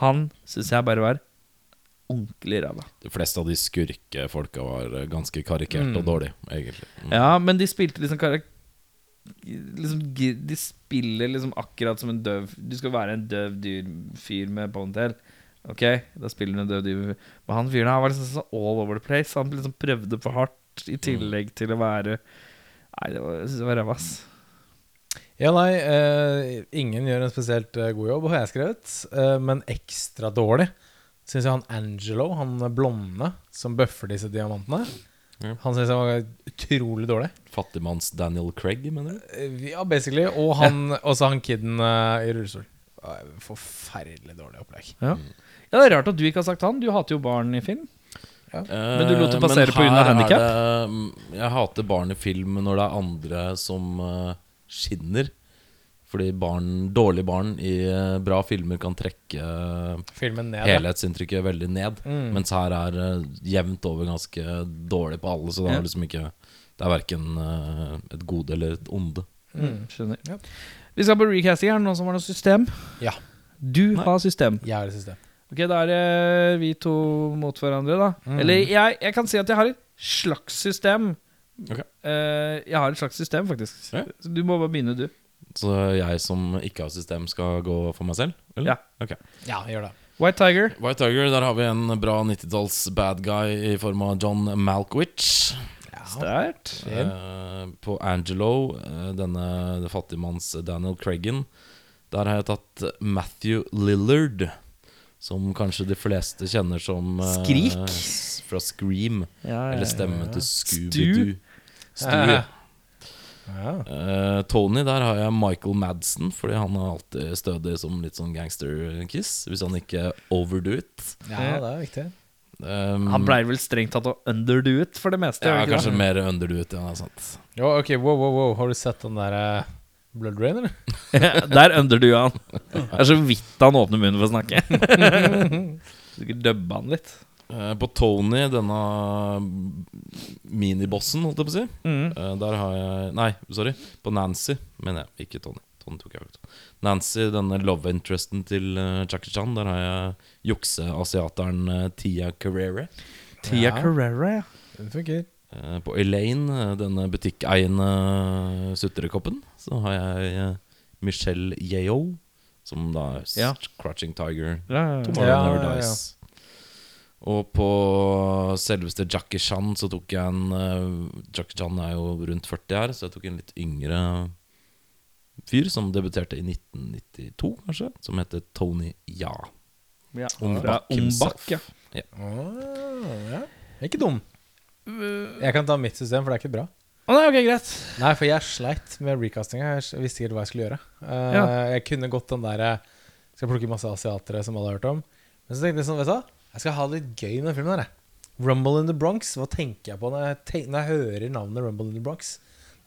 Han syns jeg bare var ordentlig ræva. De fleste av de skurkefolka var eh, ganske karikert og dårlige, egentlig. Mm. Ja, men de spilte liksom karak... Liksom, de spiller liksom akkurat som en døv Du skal være en døv dyr fyr med ponytail. Ok, da spiller du en døv dyr Men han fyren her var liksom sånn all over the place. Han liksom prøvde for hardt i tillegg til å være Nei, det var, jeg synes det var ræva, ass. Ja, nei, eh, ingen gjør en spesielt eh, god jobb, har jeg skrevet. Eh, men ekstra dårlig syns jeg han Angelo, han blonde som bøffer disse diamantene, Ja. han syns jeg var utrolig dårlig. Fattigmanns Daniel Craig, mener du? Eh, Ja, basically. Og han, også han kiden uh, i rullestol. Eh, Forferdelig dårlig opplegg. Ja. ja, Det er rart at du ikke har sagt han. Du hater jo barn i film. Men du lot det passere på handikap? handicap? Jeg hater barn i film når det er andre som eh, skinner. Fordi barn, dårlige barn i eh, bra filmer kan trekke ned, helhetsinntrykket ja. veldig ned. Mm. Mens her er uh, jevnt over ganske dårlig på alle. Så det er liksom ikke Det er verken eh, et gode eller et onde. Mm. Skjønner. Ja. Vi skal på recasting her, noen som har noe system. Ja. Du har system. Jeg har et system. Ok, da er det vi to mot hverandre, da. Mm. Eller jeg, jeg kan si at jeg har et slags system. Ok. Uh, jeg har et slags system, faktisk. Ja. Så du må bare begynne, du. Så jeg som ikke har system, skal gå for meg selv? Eller? Ja. Okay. Ja, gjør det. White Tiger. White Tiger, der har vi en bra 90-talls bad guy i form av John Malkwich Sterkt. Fin. Eh, på Angelo, eh, denne fattigmanns Daniel Craigan, der har jeg tatt Matthew Lillard. Som kanskje de fleste kjenner som eh, Skrik? Fra Scream. Ja, ja, Eller ja. stemmen til Scooby-Doo. Stu, Ja. Ja. Eh, Tony, der har jeg Michael Madsen, fordi han er alltid stødig som litt sånn gangster-kiss. Hvis han ikke overdo it. ja, det er viktig. Um, Han pleier vel strengt tatt å underdo it for det meste. ja, ikke kanskje det? mer underdo it, ja. det er sant. Jo, ok, wow, wow, wow. Har du sett den der uh Blood Rain, eller? Der underdo han. Det er så vidt han åpner munnen for å snakke. Sikkert dubba han litt. Eh, på Tony, denne minibossen, holdt jeg på å si, Mm. eh, der har jeg Nei, sorry. På Nancy, mener jeg. Ikke Tony. Tony tok jeg ut. Nancy, denne love interesten til uh, Jackie Chan, der har jeg jukseasiateren Tia Carrere. Tia Ja. Carrera, ja. Den funker. Eh, på Elaine, eh, denne butikkeiende sutrekoppen, så har jeg eh, Michelle Yeo, som da er Ja. Crouching Tiger. ja, ja. Ja, Never ja, ja. Dies. Og på selveste Jackie Chan så tok jeg en eh, Jackie Chan er jo rundt 40 her, så jeg tok en litt yngre fyr som debuterte i 1992, kanskje, som heter Tony Ja. ja. Ombak. Ombak Bak, ja. Ah, ja. Ikke dum. Jeg kan ta mitt system, for det er ikke bra. Å, nei, ok, greit. Nei, for jeg sleit med recastinga. Jeg visste ikke hva jeg skulle gjøre. Uh, Ja. Jeg kunne gått den derre Skal plukke masse asiatere som alle har hørt om. Men så tenkte jeg sånn, vet du? Jeg skal ha det litt gøy med den filmen jeg. Rumble in the Bronx. Hva tenker jeg på når jeg, tenker, når jeg hører navnet Rumble in the Bronx?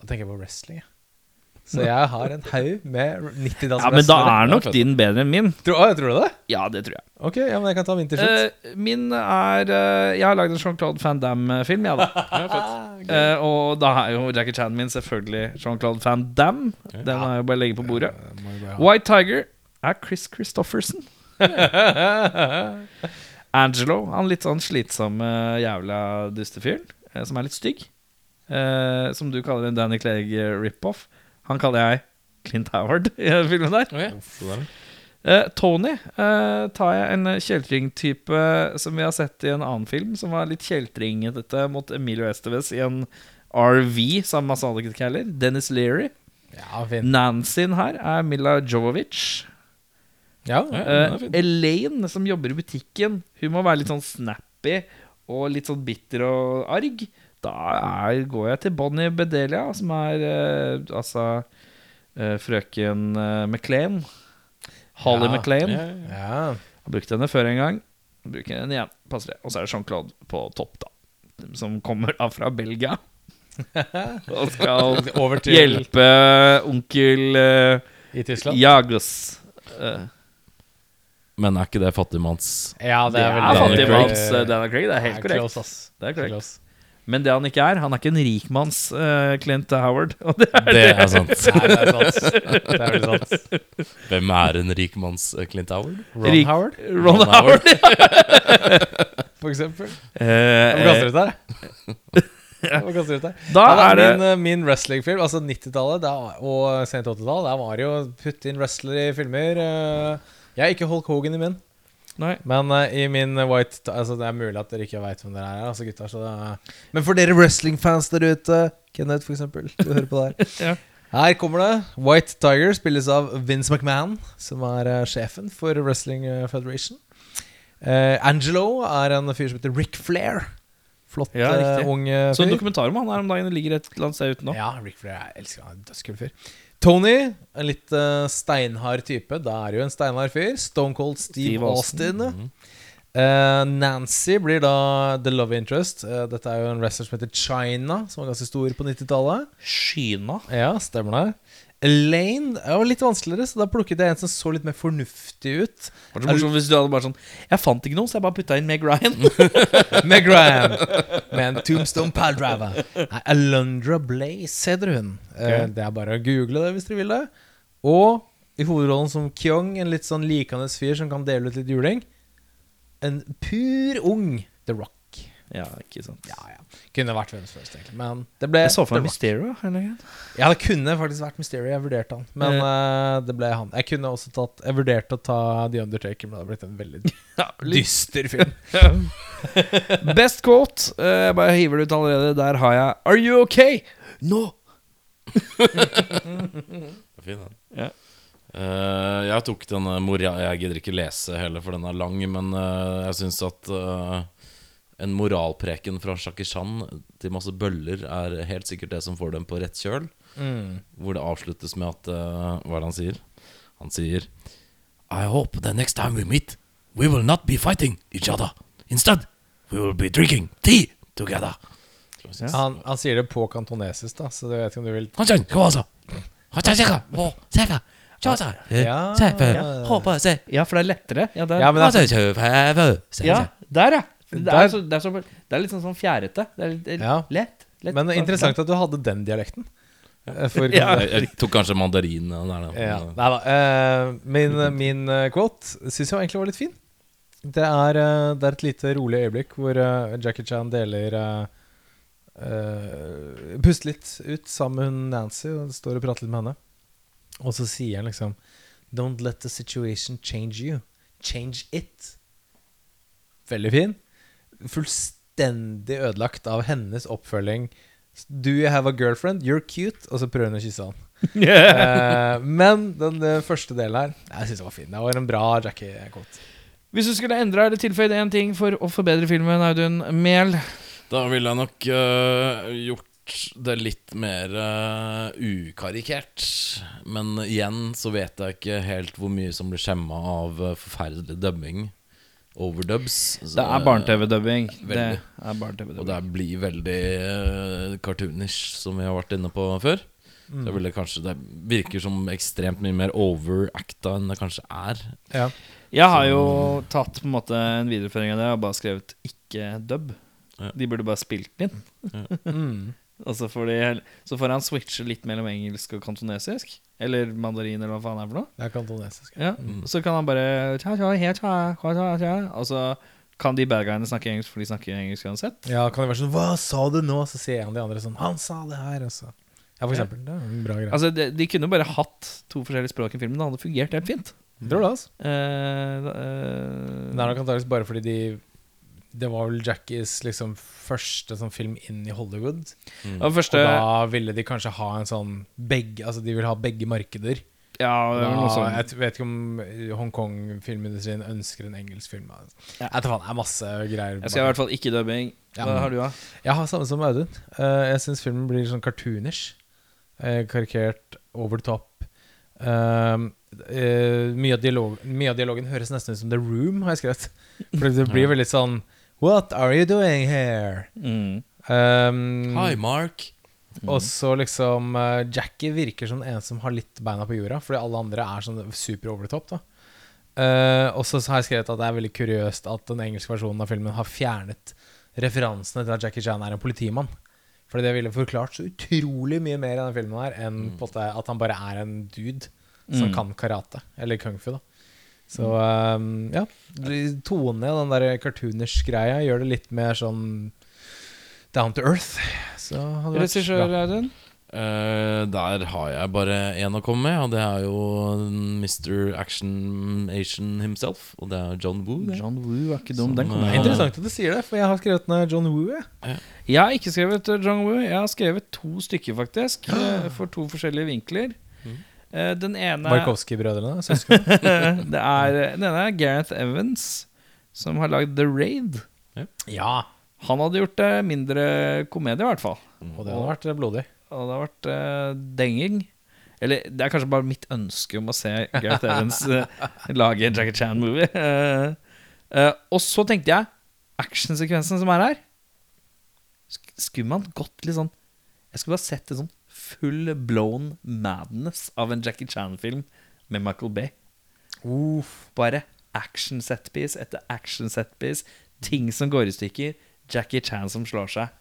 Da tenker jeg på wrestling. Så jeg har en haug med 90-talls Ja, Men da er nok din bedre enn min. Tror, å, tror du det? Ja, det tror jeg. Ok, ja, men jeg kan ta min til slutt. Uh, min er uh, Jeg har lagd en Jean-Claude Van Damme-film, jeg, da. Eh, og da er jo Jackie Chan min selvfølgelig Jean-Claude Van Damme. Den er jo bare å legge på bordet. White Tiger er Chris Christofferson. Angelo, han litt sånn slitsomme jævla dustefyren, eh, som er litt stygg. Eh, som du kaller en Danny Clegg eh, rip-off. Han kaller jeg Clint Howard i den filmen der. Okay. Eh, Tony eh, tar jeg en kjeltringtype som vi har sett i en annen film, som var litt kjeltringete mot Emilio Estevez i en RV sammen med masse Caller. Dennis Leary. Ja. Nancyen her er Mila Jovovic. Ja, fin. Elaine, som jobber i butikken, hun må være litt sånn snappy og litt sånn bitter og arg. Da er, går jeg til Bonnie Bedelia, som er uh, altså uh, frøken eh, McLean. Holly Ja, McLean. Ja, ja. Har brukt henne før en gang. Bruker henne igjen. Passer det. Og så er det Jean-Claude på topp, da. Som kommer da fra Belgia. Og skal Over til hjelpe onkel uh, i Tyskland. Jagos. Eh, Men er ikke det fattigmanns Ja, det er veldig- fattigmanns uh, Dana Craig. Det er helt korrekt. Close, ass. Det er korrekt. Men det han ikke er, han er ikke en rikmanns uh, Clint Howard. Og det er Det er sant. Nei, det er sant. Det er sant. Hvem er en rikmanns uh, Clint Howard? Ron Rik- Howard, Ron Ron Howard. for eksempel. Eh, Hva kaster eh, du ut der? jeg. kaster du ut der? da Ja, er det min, min wrestlingfilm, altså 90-tallet og sent 80-tall, der var det jo putte inn wrestler i filmer. eh, Jeg er ikke Hulk Hogan i min, Nei. men uh, i min eh, White Altså Det er mulig at dere ikke veit hvem dere er, altså gutter. Så det er, men for dere wrestlingfans der ute, Kenneth for eksempel, du hører på der. Ja. Her kommer det. White Tiger spilles av Vince McMahon, som er uh, sjefen for Wrestling eh, Federation. Uh, Angelo er en fyr som heter Rick Flair. Flott, Ja, eh, ung fyr. Så en dokumentar om han her om dagen ligger et eller annet sted ute nå. Ja, Rick Flair. Jeg elsker han. Dødskul fyr. Tony, en litt uh, steinhard type. Da er jo en steinhard fyr. Stone Cold Steve, Steve Austin. Austin. Eh, Nancy blir da The Love Interest. Uh, dette er jo en wrestler som heter China, som var ganske stor på 90-tallet. Skyna. Ja, stemmer det. Elaine er jo litt vanskeligere, så da plukket jeg en som så litt mer fornuftig ut. Det var det morsomt hvis du hadde bare sånn Jeg fant ikke noe, så jeg bare putta inn Meg Ryan. Meg Ryan med en Tombstone Paldriver. Nei, Alundra Blaze heter hun. Okay. det er bare å google det hvis dere vil det. Og i hovedrollen som Kyung, en litt sånn likende fyr som kan dele ut litt juling. En pur ung The Rock. Ja, ikke sant. Ja, ja. Kunne vært hvem som helst, egentlig. Men det ble Jeg så for meg Mysterio. Ja, det kunne faktisk vært Mysterio. Jeg vurderte han. Men eh, det ble han. Jeg kunne også tatt Jeg vurderte å ta The Undertaker, men det hadde blitt en veldig Ja, dyster film. Best quote. Uh, Jeg bare hiver det ut allerede. Der har jeg Are you okay? No. Fin, den. Ja. Uh, jeg tok denne Moria Jeg gidder ikke lese heller, for den er lang, men jeg syns at en moralpreken fra Jackie Chan til masse bøller er helt sikkert det som får dem på rett kjøl. Hvor det avsluttes med at uh, Hva er det han sier? Han sier I hope the next time we meet, we will not be fighting each other. Instead, we will be drinking tea together. Han, han sier det på kantonesisk, da, så jeg vet ikke om du vil Ja, Ja, for det er lettere. Ja, det er, ja, men det er, ja der, ja. Det er, så, det, er så, det er litt sånn, sånn fjærete. Det er litt, litt Ja. lett, lett. Men det er interessant at du hadde den dialekten. Eh, For, Ja. Jeg, jeg tok kanskje mandarin der. Ja, nei da. Uh, min min eh, quote syns jeg egentlig var litt fin. Det er, det er et lite rolig øyeblikk hvor Jackie Chan deler uh, eh, Puster litt ut sammen med Nancy og står og prater litt med henne. Og så sier han liksom Don't let the situation change you. Change it. Veldig fin. Fullstendig ødelagt av hennes oppfølging. Do you have a girlfriend? You're cute. Og så prøver hun å kysse han. uh, men den den første delen her Jeg syns den var fin. Det var en bra Jackie-quote. Hvis du skulle endra eller tilføyd én ting for å forbedre filmen, Audun Mehl Da ville jeg nok uh, gjort det litt mer uh, ukarikert. Men igjen så vet jeg ikke helt hvor mye som blir skjemma av uh, forferdelig dubbing. Overdubs. Så, Det er barne-TV-dubbing. Det er barne-TV-dubbing. Og det blir veldig øh, cartoonish, som vi har vært inne på før. Så jeg ville kanskje Det virker som ekstremt mye mer overacta enn det kanskje er. Ja. Jeg har jo tatt på en måte en videreføring av det og bare skrevet 'ikke dub'. Ja. De burde bare spilt den inn. Mm. Og så får, så får han switche litt mellom engelsk og kantonesisk. Eller mandarin, eller hva faen det er for noe. Det er kantonesisk. Ja. Så kan han bare tja, tja, he, tja, tja, tja, tja. Og så kan de bad guyene snakke engelsk, for de snakker engelsk uansett. Ja, kan det være sånn Hva sa du nå? Så sier en de andre sånn Han sa det her, og så Ja, for eksempel. Det er en bra greie. Altså, de, de kunne bare hatt to forskjellige språk i filmen. Det hadde fungert helt fint. Tror du det, altså? Eh, da- eh, Det er nok antakeligvis bare fordi de Det var vel Jackies liksom første sånn film inn i Hollywood. og Og første da ville de kanskje ha en sånn begge Altså de ville ha begge markeder. Ja, det var noe sånn. jeg vet ikke om Hongkong-filmindustrien ønsker en engelsk film. Altså. Ja. Jeg faen, det er masse greier. Jeg skal i hvert fall ikke dubbing. Ja. Hva har du, da? Jeg har samme som Audun. Eh, jeg syns filmen blir sånn cartoonish. Eh, karikert, over the top. Um, uh, mye, av dialog, mye av dialogen høres nesten ut som The Room, har jeg skrevet. For det blir veldig sånn What are you doing here? Mm. Um, Hi, Mark. Og så liksom uh, Jackie virker som en som har litt beina på jorda, fordi alle andre er sånn super over the top. da uh, Og så har jeg skrevet at det er veldig kuriøst at den engelske versjonen av filmen har fjernet referansene til at Jackie Chan er en politimann. Fordi det ville forklart så utrolig mye mer i denne filmen her enn på at han bare er en dude som Mm. kan karate. Eller kung fu, da. Så um, ja. Tone og den der cartoonish-greia gjør det litt mer sånn down to earth. Så hadde det vært Regissør. Audun? Eh, der har jeg bare én å komme med, og det er jo Mr. Action Asian himself. Og det er John Woo. Det. John Woo er ikke dum. Som, Den kommer eh, Det er Interessant at du sier det, for jeg har skrevet ned John Woo. jeg. Jeg har ikke skrevet uh, John Woo. Jeg har skrevet to stykker, faktisk. eh, For to forskjellige vinkler. Eh, Den ene Markowski-brødrene. det er, Den ene er Gareth Evans, som har lagd The Raid. ja. Han hadde gjort det mindre komedie, i hvert fall. Og det hadde vært blodig. Og det har vært uh, denging. Eller det er kanskje bare mitt ønske om å se Gareth Evans uh, lage en Jackie Chan-movie. Uh, eh, og så tenkte jeg actionsekvensen som er her Skulle man gått litt sånn Jeg skulle bare sett en sånn full blown madness av en Jackie Chan-film med Michael Bay. Bare action setpiece etter action setpiece. Ting som går i stykker. Jackie Chan som slår seg.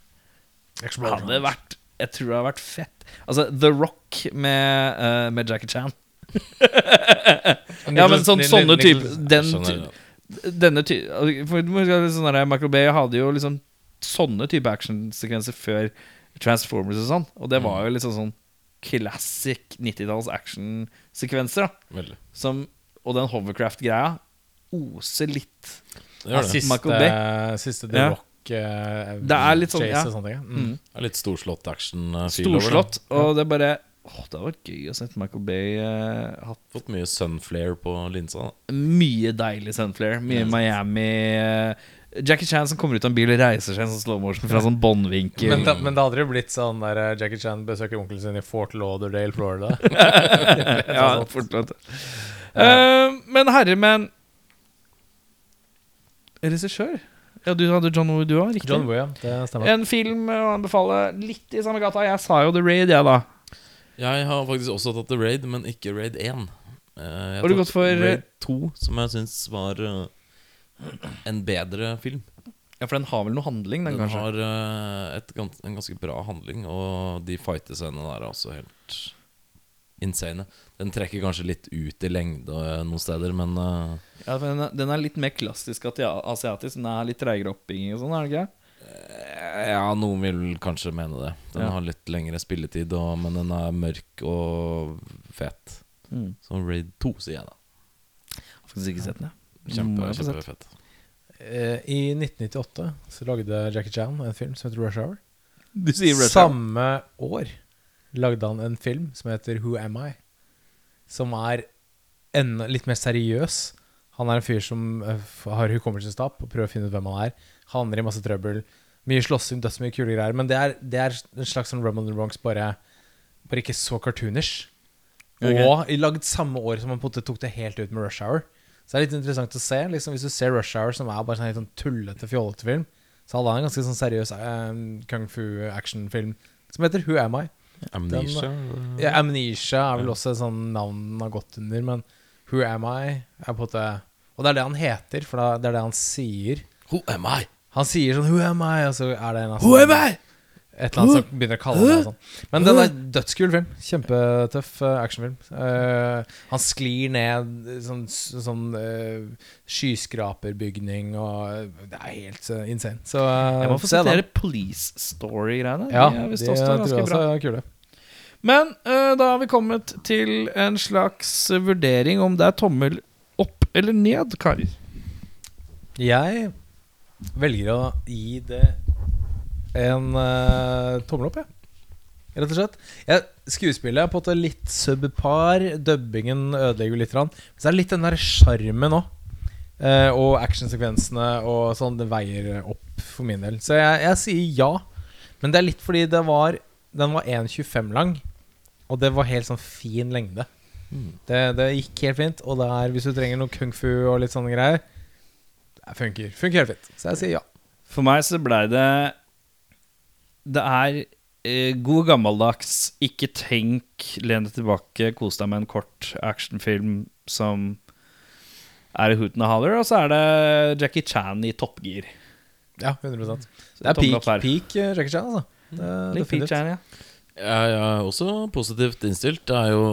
Hadde vært Jeg tror det hadde vært fett. Altså The Rock med, uh, med Jackie Chan. ja, men sånn, sånne type Den denne ty for, du må huske at sånn der, Michael Bay hadde jo liksom sånne type actionsekvenser før Transformers og sånn. Og det var jo liksom sånn classic 90-talls actionsekvenser. da Veldig. Og den hovercraft-greia oser litt. Det gjør det. Siste, Michael Bay. siste The Ja. Rock eh, Det er litt sånn, chase ja. og sånne ting. Mm. Mm. Det er litt storslått action. uh, Storslått. Og det er bare Åh, Det hadde vært gøy å se Michael Bay uh, hatt Fått mye sunflare på linsa. da. mye deilig sunflare. Mye Miami eh, Jackie Chan som kommer ut av en bil og reiser seg i sånn slow motion fra sånn båndvinkel. Men, da, men det hadde jo blitt sånn der eh, Jackie Chan besøker onkelen sin i Fort Lauderdale, Florida. ja, fort ja. Uh, men herremenn Regissør? Ja, du hadde John Woo, du òg? Riktig. John Woo, ja. Det stemmer. En film å anbefale litt i samme gata. Jeg sa jo The Raid, jeg, da. Jeg har faktisk også tatt The Raid, men ikke Raid 1. Uh, jeg Har du tatt gått for- Raid 2, som jeg syns var eh, en bedre film. Ja, For den har vel noe handling, den, Den kanskje? har eh, et, en ganske bra handling, og de fightescenene der er også helt insane. Den trekker kanskje litt ut i lengde eh, noen steder, men eh, Ja, for den, er, den er litt mer klassisk asiatisk. Den er litt treigere oppbygging og sånn, er det ikke? Ja, noen vil kanskje mene det. Den Ja. har litt lengre spilletid, og, men den er mørk og fet. Mm. Som Raid 2, sier jeg da. Har faktisk ikke sett den, jeg. Kjempe, jeg kjempefett. Eh, I 1998 så lagde Jackie Chan en film som heter Rush Hour. Du sier Rush Hour. Samme år lagde han en film som heter Who Am I? Som er enda litt mer seriøs. Han er en fyr som eh, har hukommelsestap og prøver å finne ut hvem han er. Havner i masse trøbbel. Mye slåssing, dødsmye kule greier. Men det er, det er en slags sånn Rumble in the Bronx, bare, bare ikke så cartoonish. Okay. Og i lagd samme år som han tok det helt ut med Rush Hour. Så det er litt interessant å se. Liksom, hvis du ser Rush Hour, som er bare sånn helt sånn tullete, fjollete film, så hadde han en ganske sånn seriøs eh, kung fu-actionfilm som heter Who Am I? Amnesia? Ja, Amnesia er vel også et sånn navn den har gått under, men Who Am I er på en måte Og det er det han heter, for det er det han sier. Who am I? Han sier sånn Who am I? Og så er det en av Who am I? Et eller annet som begynner å kalle det sånn. Men den er dødskul film. Kjempetøff uh, actionfilm. Uh, han sklir ned sånn, sånn uh, skyskraperbygning og Det er helt uh, insane. Så eh, Jeg må få se den. Police Story-greiene. Ja, de er de tror også jeg ganske også bra. er kule. Men eh, da har vi kommet til en slags vurdering om det er tommel opp eller ned, karer. Jeg velger å gi det en uh, tommel opp, jeg. Rett og slett. Jeg, skuespillet er på en måte litt subpar. Dubbingen ødelegger litt. Rann. Så er det litt den der sjarmen òg. og actionsekvensene og sånn. Det veier opp for min del. Så jeg, jeg sier ja. Men det er litt fordi det var den var 1,25 lang. Og det var helt sånn fin lengde. Det, det gikk helt fint. Og det er, hvis du trenger noe kung fu og litt sånne greier Det funker. Funker helt fint. Så jeg sier ja. For meg så blei det Det er eh, god gammeldags, ikke tenk, len deg tilbake, kos deg med en kort actionfilm som er i hooten og holler, og så er det Jackie Chan i toppgir. Ja, 100 Så Det er peak, peak eh, Jackie Chan, altså. Det, er peak Chan, ja. Jeg, jeg er også positivt innstilt. Det er jo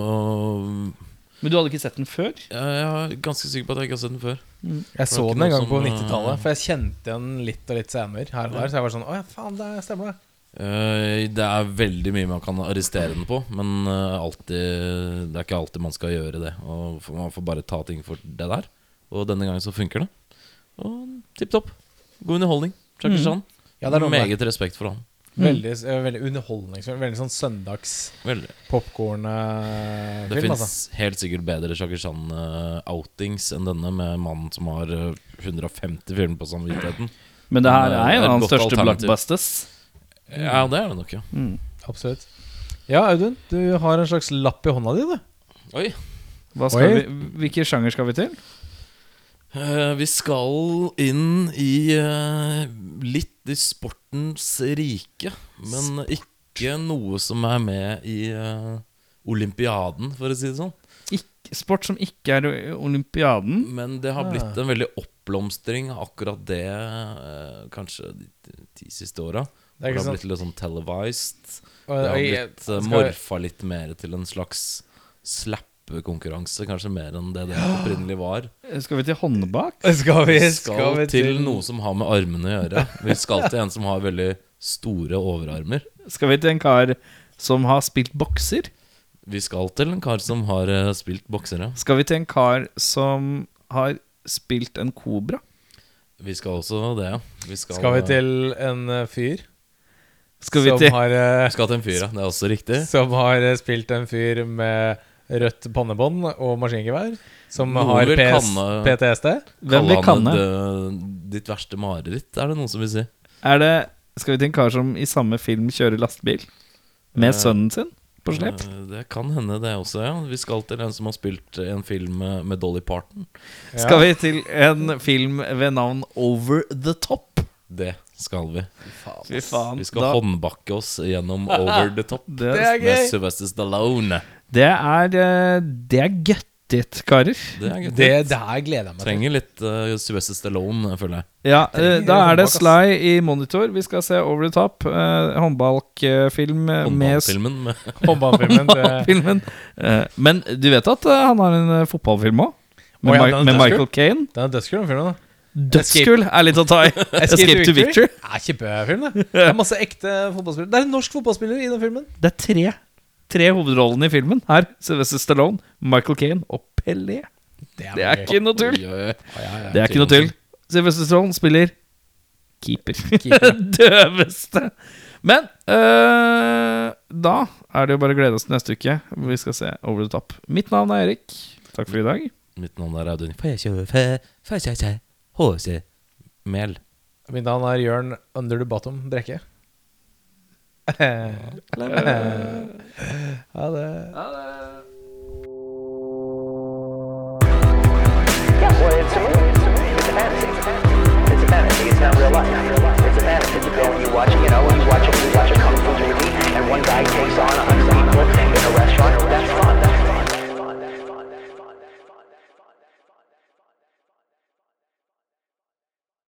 Men du hadde ikke sett den før? Jeg er ganske sikker på at jeg ikke har sett den før. Jeg så den en gang på som, eh, 90-tallet, for jeg kjente den litt og litt senere. Her og der, Så jeg var sånn Å ja, faen, det stemmer, det. Eh, Det er veldig mye man kan arrestere den på, men eh, alltid, det er ikke alltid man skal gjøre det. Og Man får bare ta ting for det der. Og denne gangen så funker det. Og tipp topp. God underholdning. Jackie Chan. Ja, det er noe med Meget respekt for han. Veldig, eh, veldig underholdningsfilm. Veldig sånn søndags Veldig. popkorn-film, Det fins altså. helt sikkert bedre Jackie Chan-outings enn denne, med mannen som har eh, 150 filmer på samvittigheten. Men det her er en av hans største alternativ. blockbusters. Ja, det er det nok, ja. Absolutt. Ja, Audun, du har en slags lapp i hånda di, du. Oi. Hva skal Oi. vi, hvilke sjanger skal vi til? Uh, vi skal inn i uh, litt i sportens rike, men ikke noe som er med i uh, olympiaden, for å si det sånn. Ikk- sport som ikke er olympiaden. Men det har blitt Ah. en veldig oppblomstring av akkurat det kanskje de ti siste åra. Det Det har blitt litt sånn televised. Og- Det har blitt eh, skal- morfa litt mer til en slags slappekonkurranse, kanskje mer enn det det opprinnelig var. Skal vi til håndbak? Skal vi, skal skal til noe som har med armene å gjøre. Vi skal til en som har veldig store overarmer. Skal vi til en kar som har spilt bokser? Vi skal til en kar som har spilt spilt ja. Skal vi til en kar som har spilt en kobra? Vi skal også det, ja. Vi skal, Skal vi til en eh, fyr Skal vi som, til har, eh, Skal til en fyr, ja. Det er også riktig. som har eh, spilt en fyr med rødt pannebånd og maskingevær. Som Noen har PS, kanne- PTSD. Hvem vil kanne? det ditt verste mareritt, er det noen som vil si. Er det Skal vi til en kar som i samme film kjører lastebil? Med Eh, sønnen sin på slep? Eh, Det kan hende, det også, ja. Vi skal til en som har spilt en film med, med Dolly Parton. Ja. Skal vi til en film ved navn Over the Top? Det skal vi. Fy faen. Vi skal da- håndbakke oss gjennom Over the Top det, Det er med gøy! Sylvester Stallone. det er eh, Det er gøttit, karer. Det er. Det, det her gleder jeg meg til. Trenger litt uh, Sylvester Stallone, føler jeg. Ja, uh, Da er det. Sly i monitor. Vi skal se Over the Top. Uh, Håndbalkfilm Håndballfilmen. med Håndballfilmen med Håndballfilmen Uh. Men du vet at han har en fotballfilm òg? Med, oh, ja, med? Michael Caine. Den er dødskul, den filmen. da Dødskull er litt å ta i. Escape to Victory. Det Ja, Kjempefilm, det. Det er masse ekte fotballspillere. Det er en norsk fotballspiller i den filmen. Det er tre Tre hovedrollene i filmen her. Sylvester Stallone, Michael Caine og Pelé. Det er gøy. ikke noe tull. Oi, oi, oi. Det er ikke noe tull. Sylvester Stallone spiller keeper. Keeper. Døveste. Men øh, da er det jo bare å glede oss til neste uke. Vi skal se Over the Top. Mitt navn er Erik. Takk for i dag. Mitt navn er Audun holde seg mel. Mitt navn er Jørn Under the Bottom Brekke. ha det. Ha det. Yeah, well, it's a movie. It's a fantasy. It's a fantasy. It's not real life. It's a fantasy. It's a film you watch. You know, you watch a, you watch a kung fu movie, and one guy takes on a hundred people in a restaurant. That's fun. That's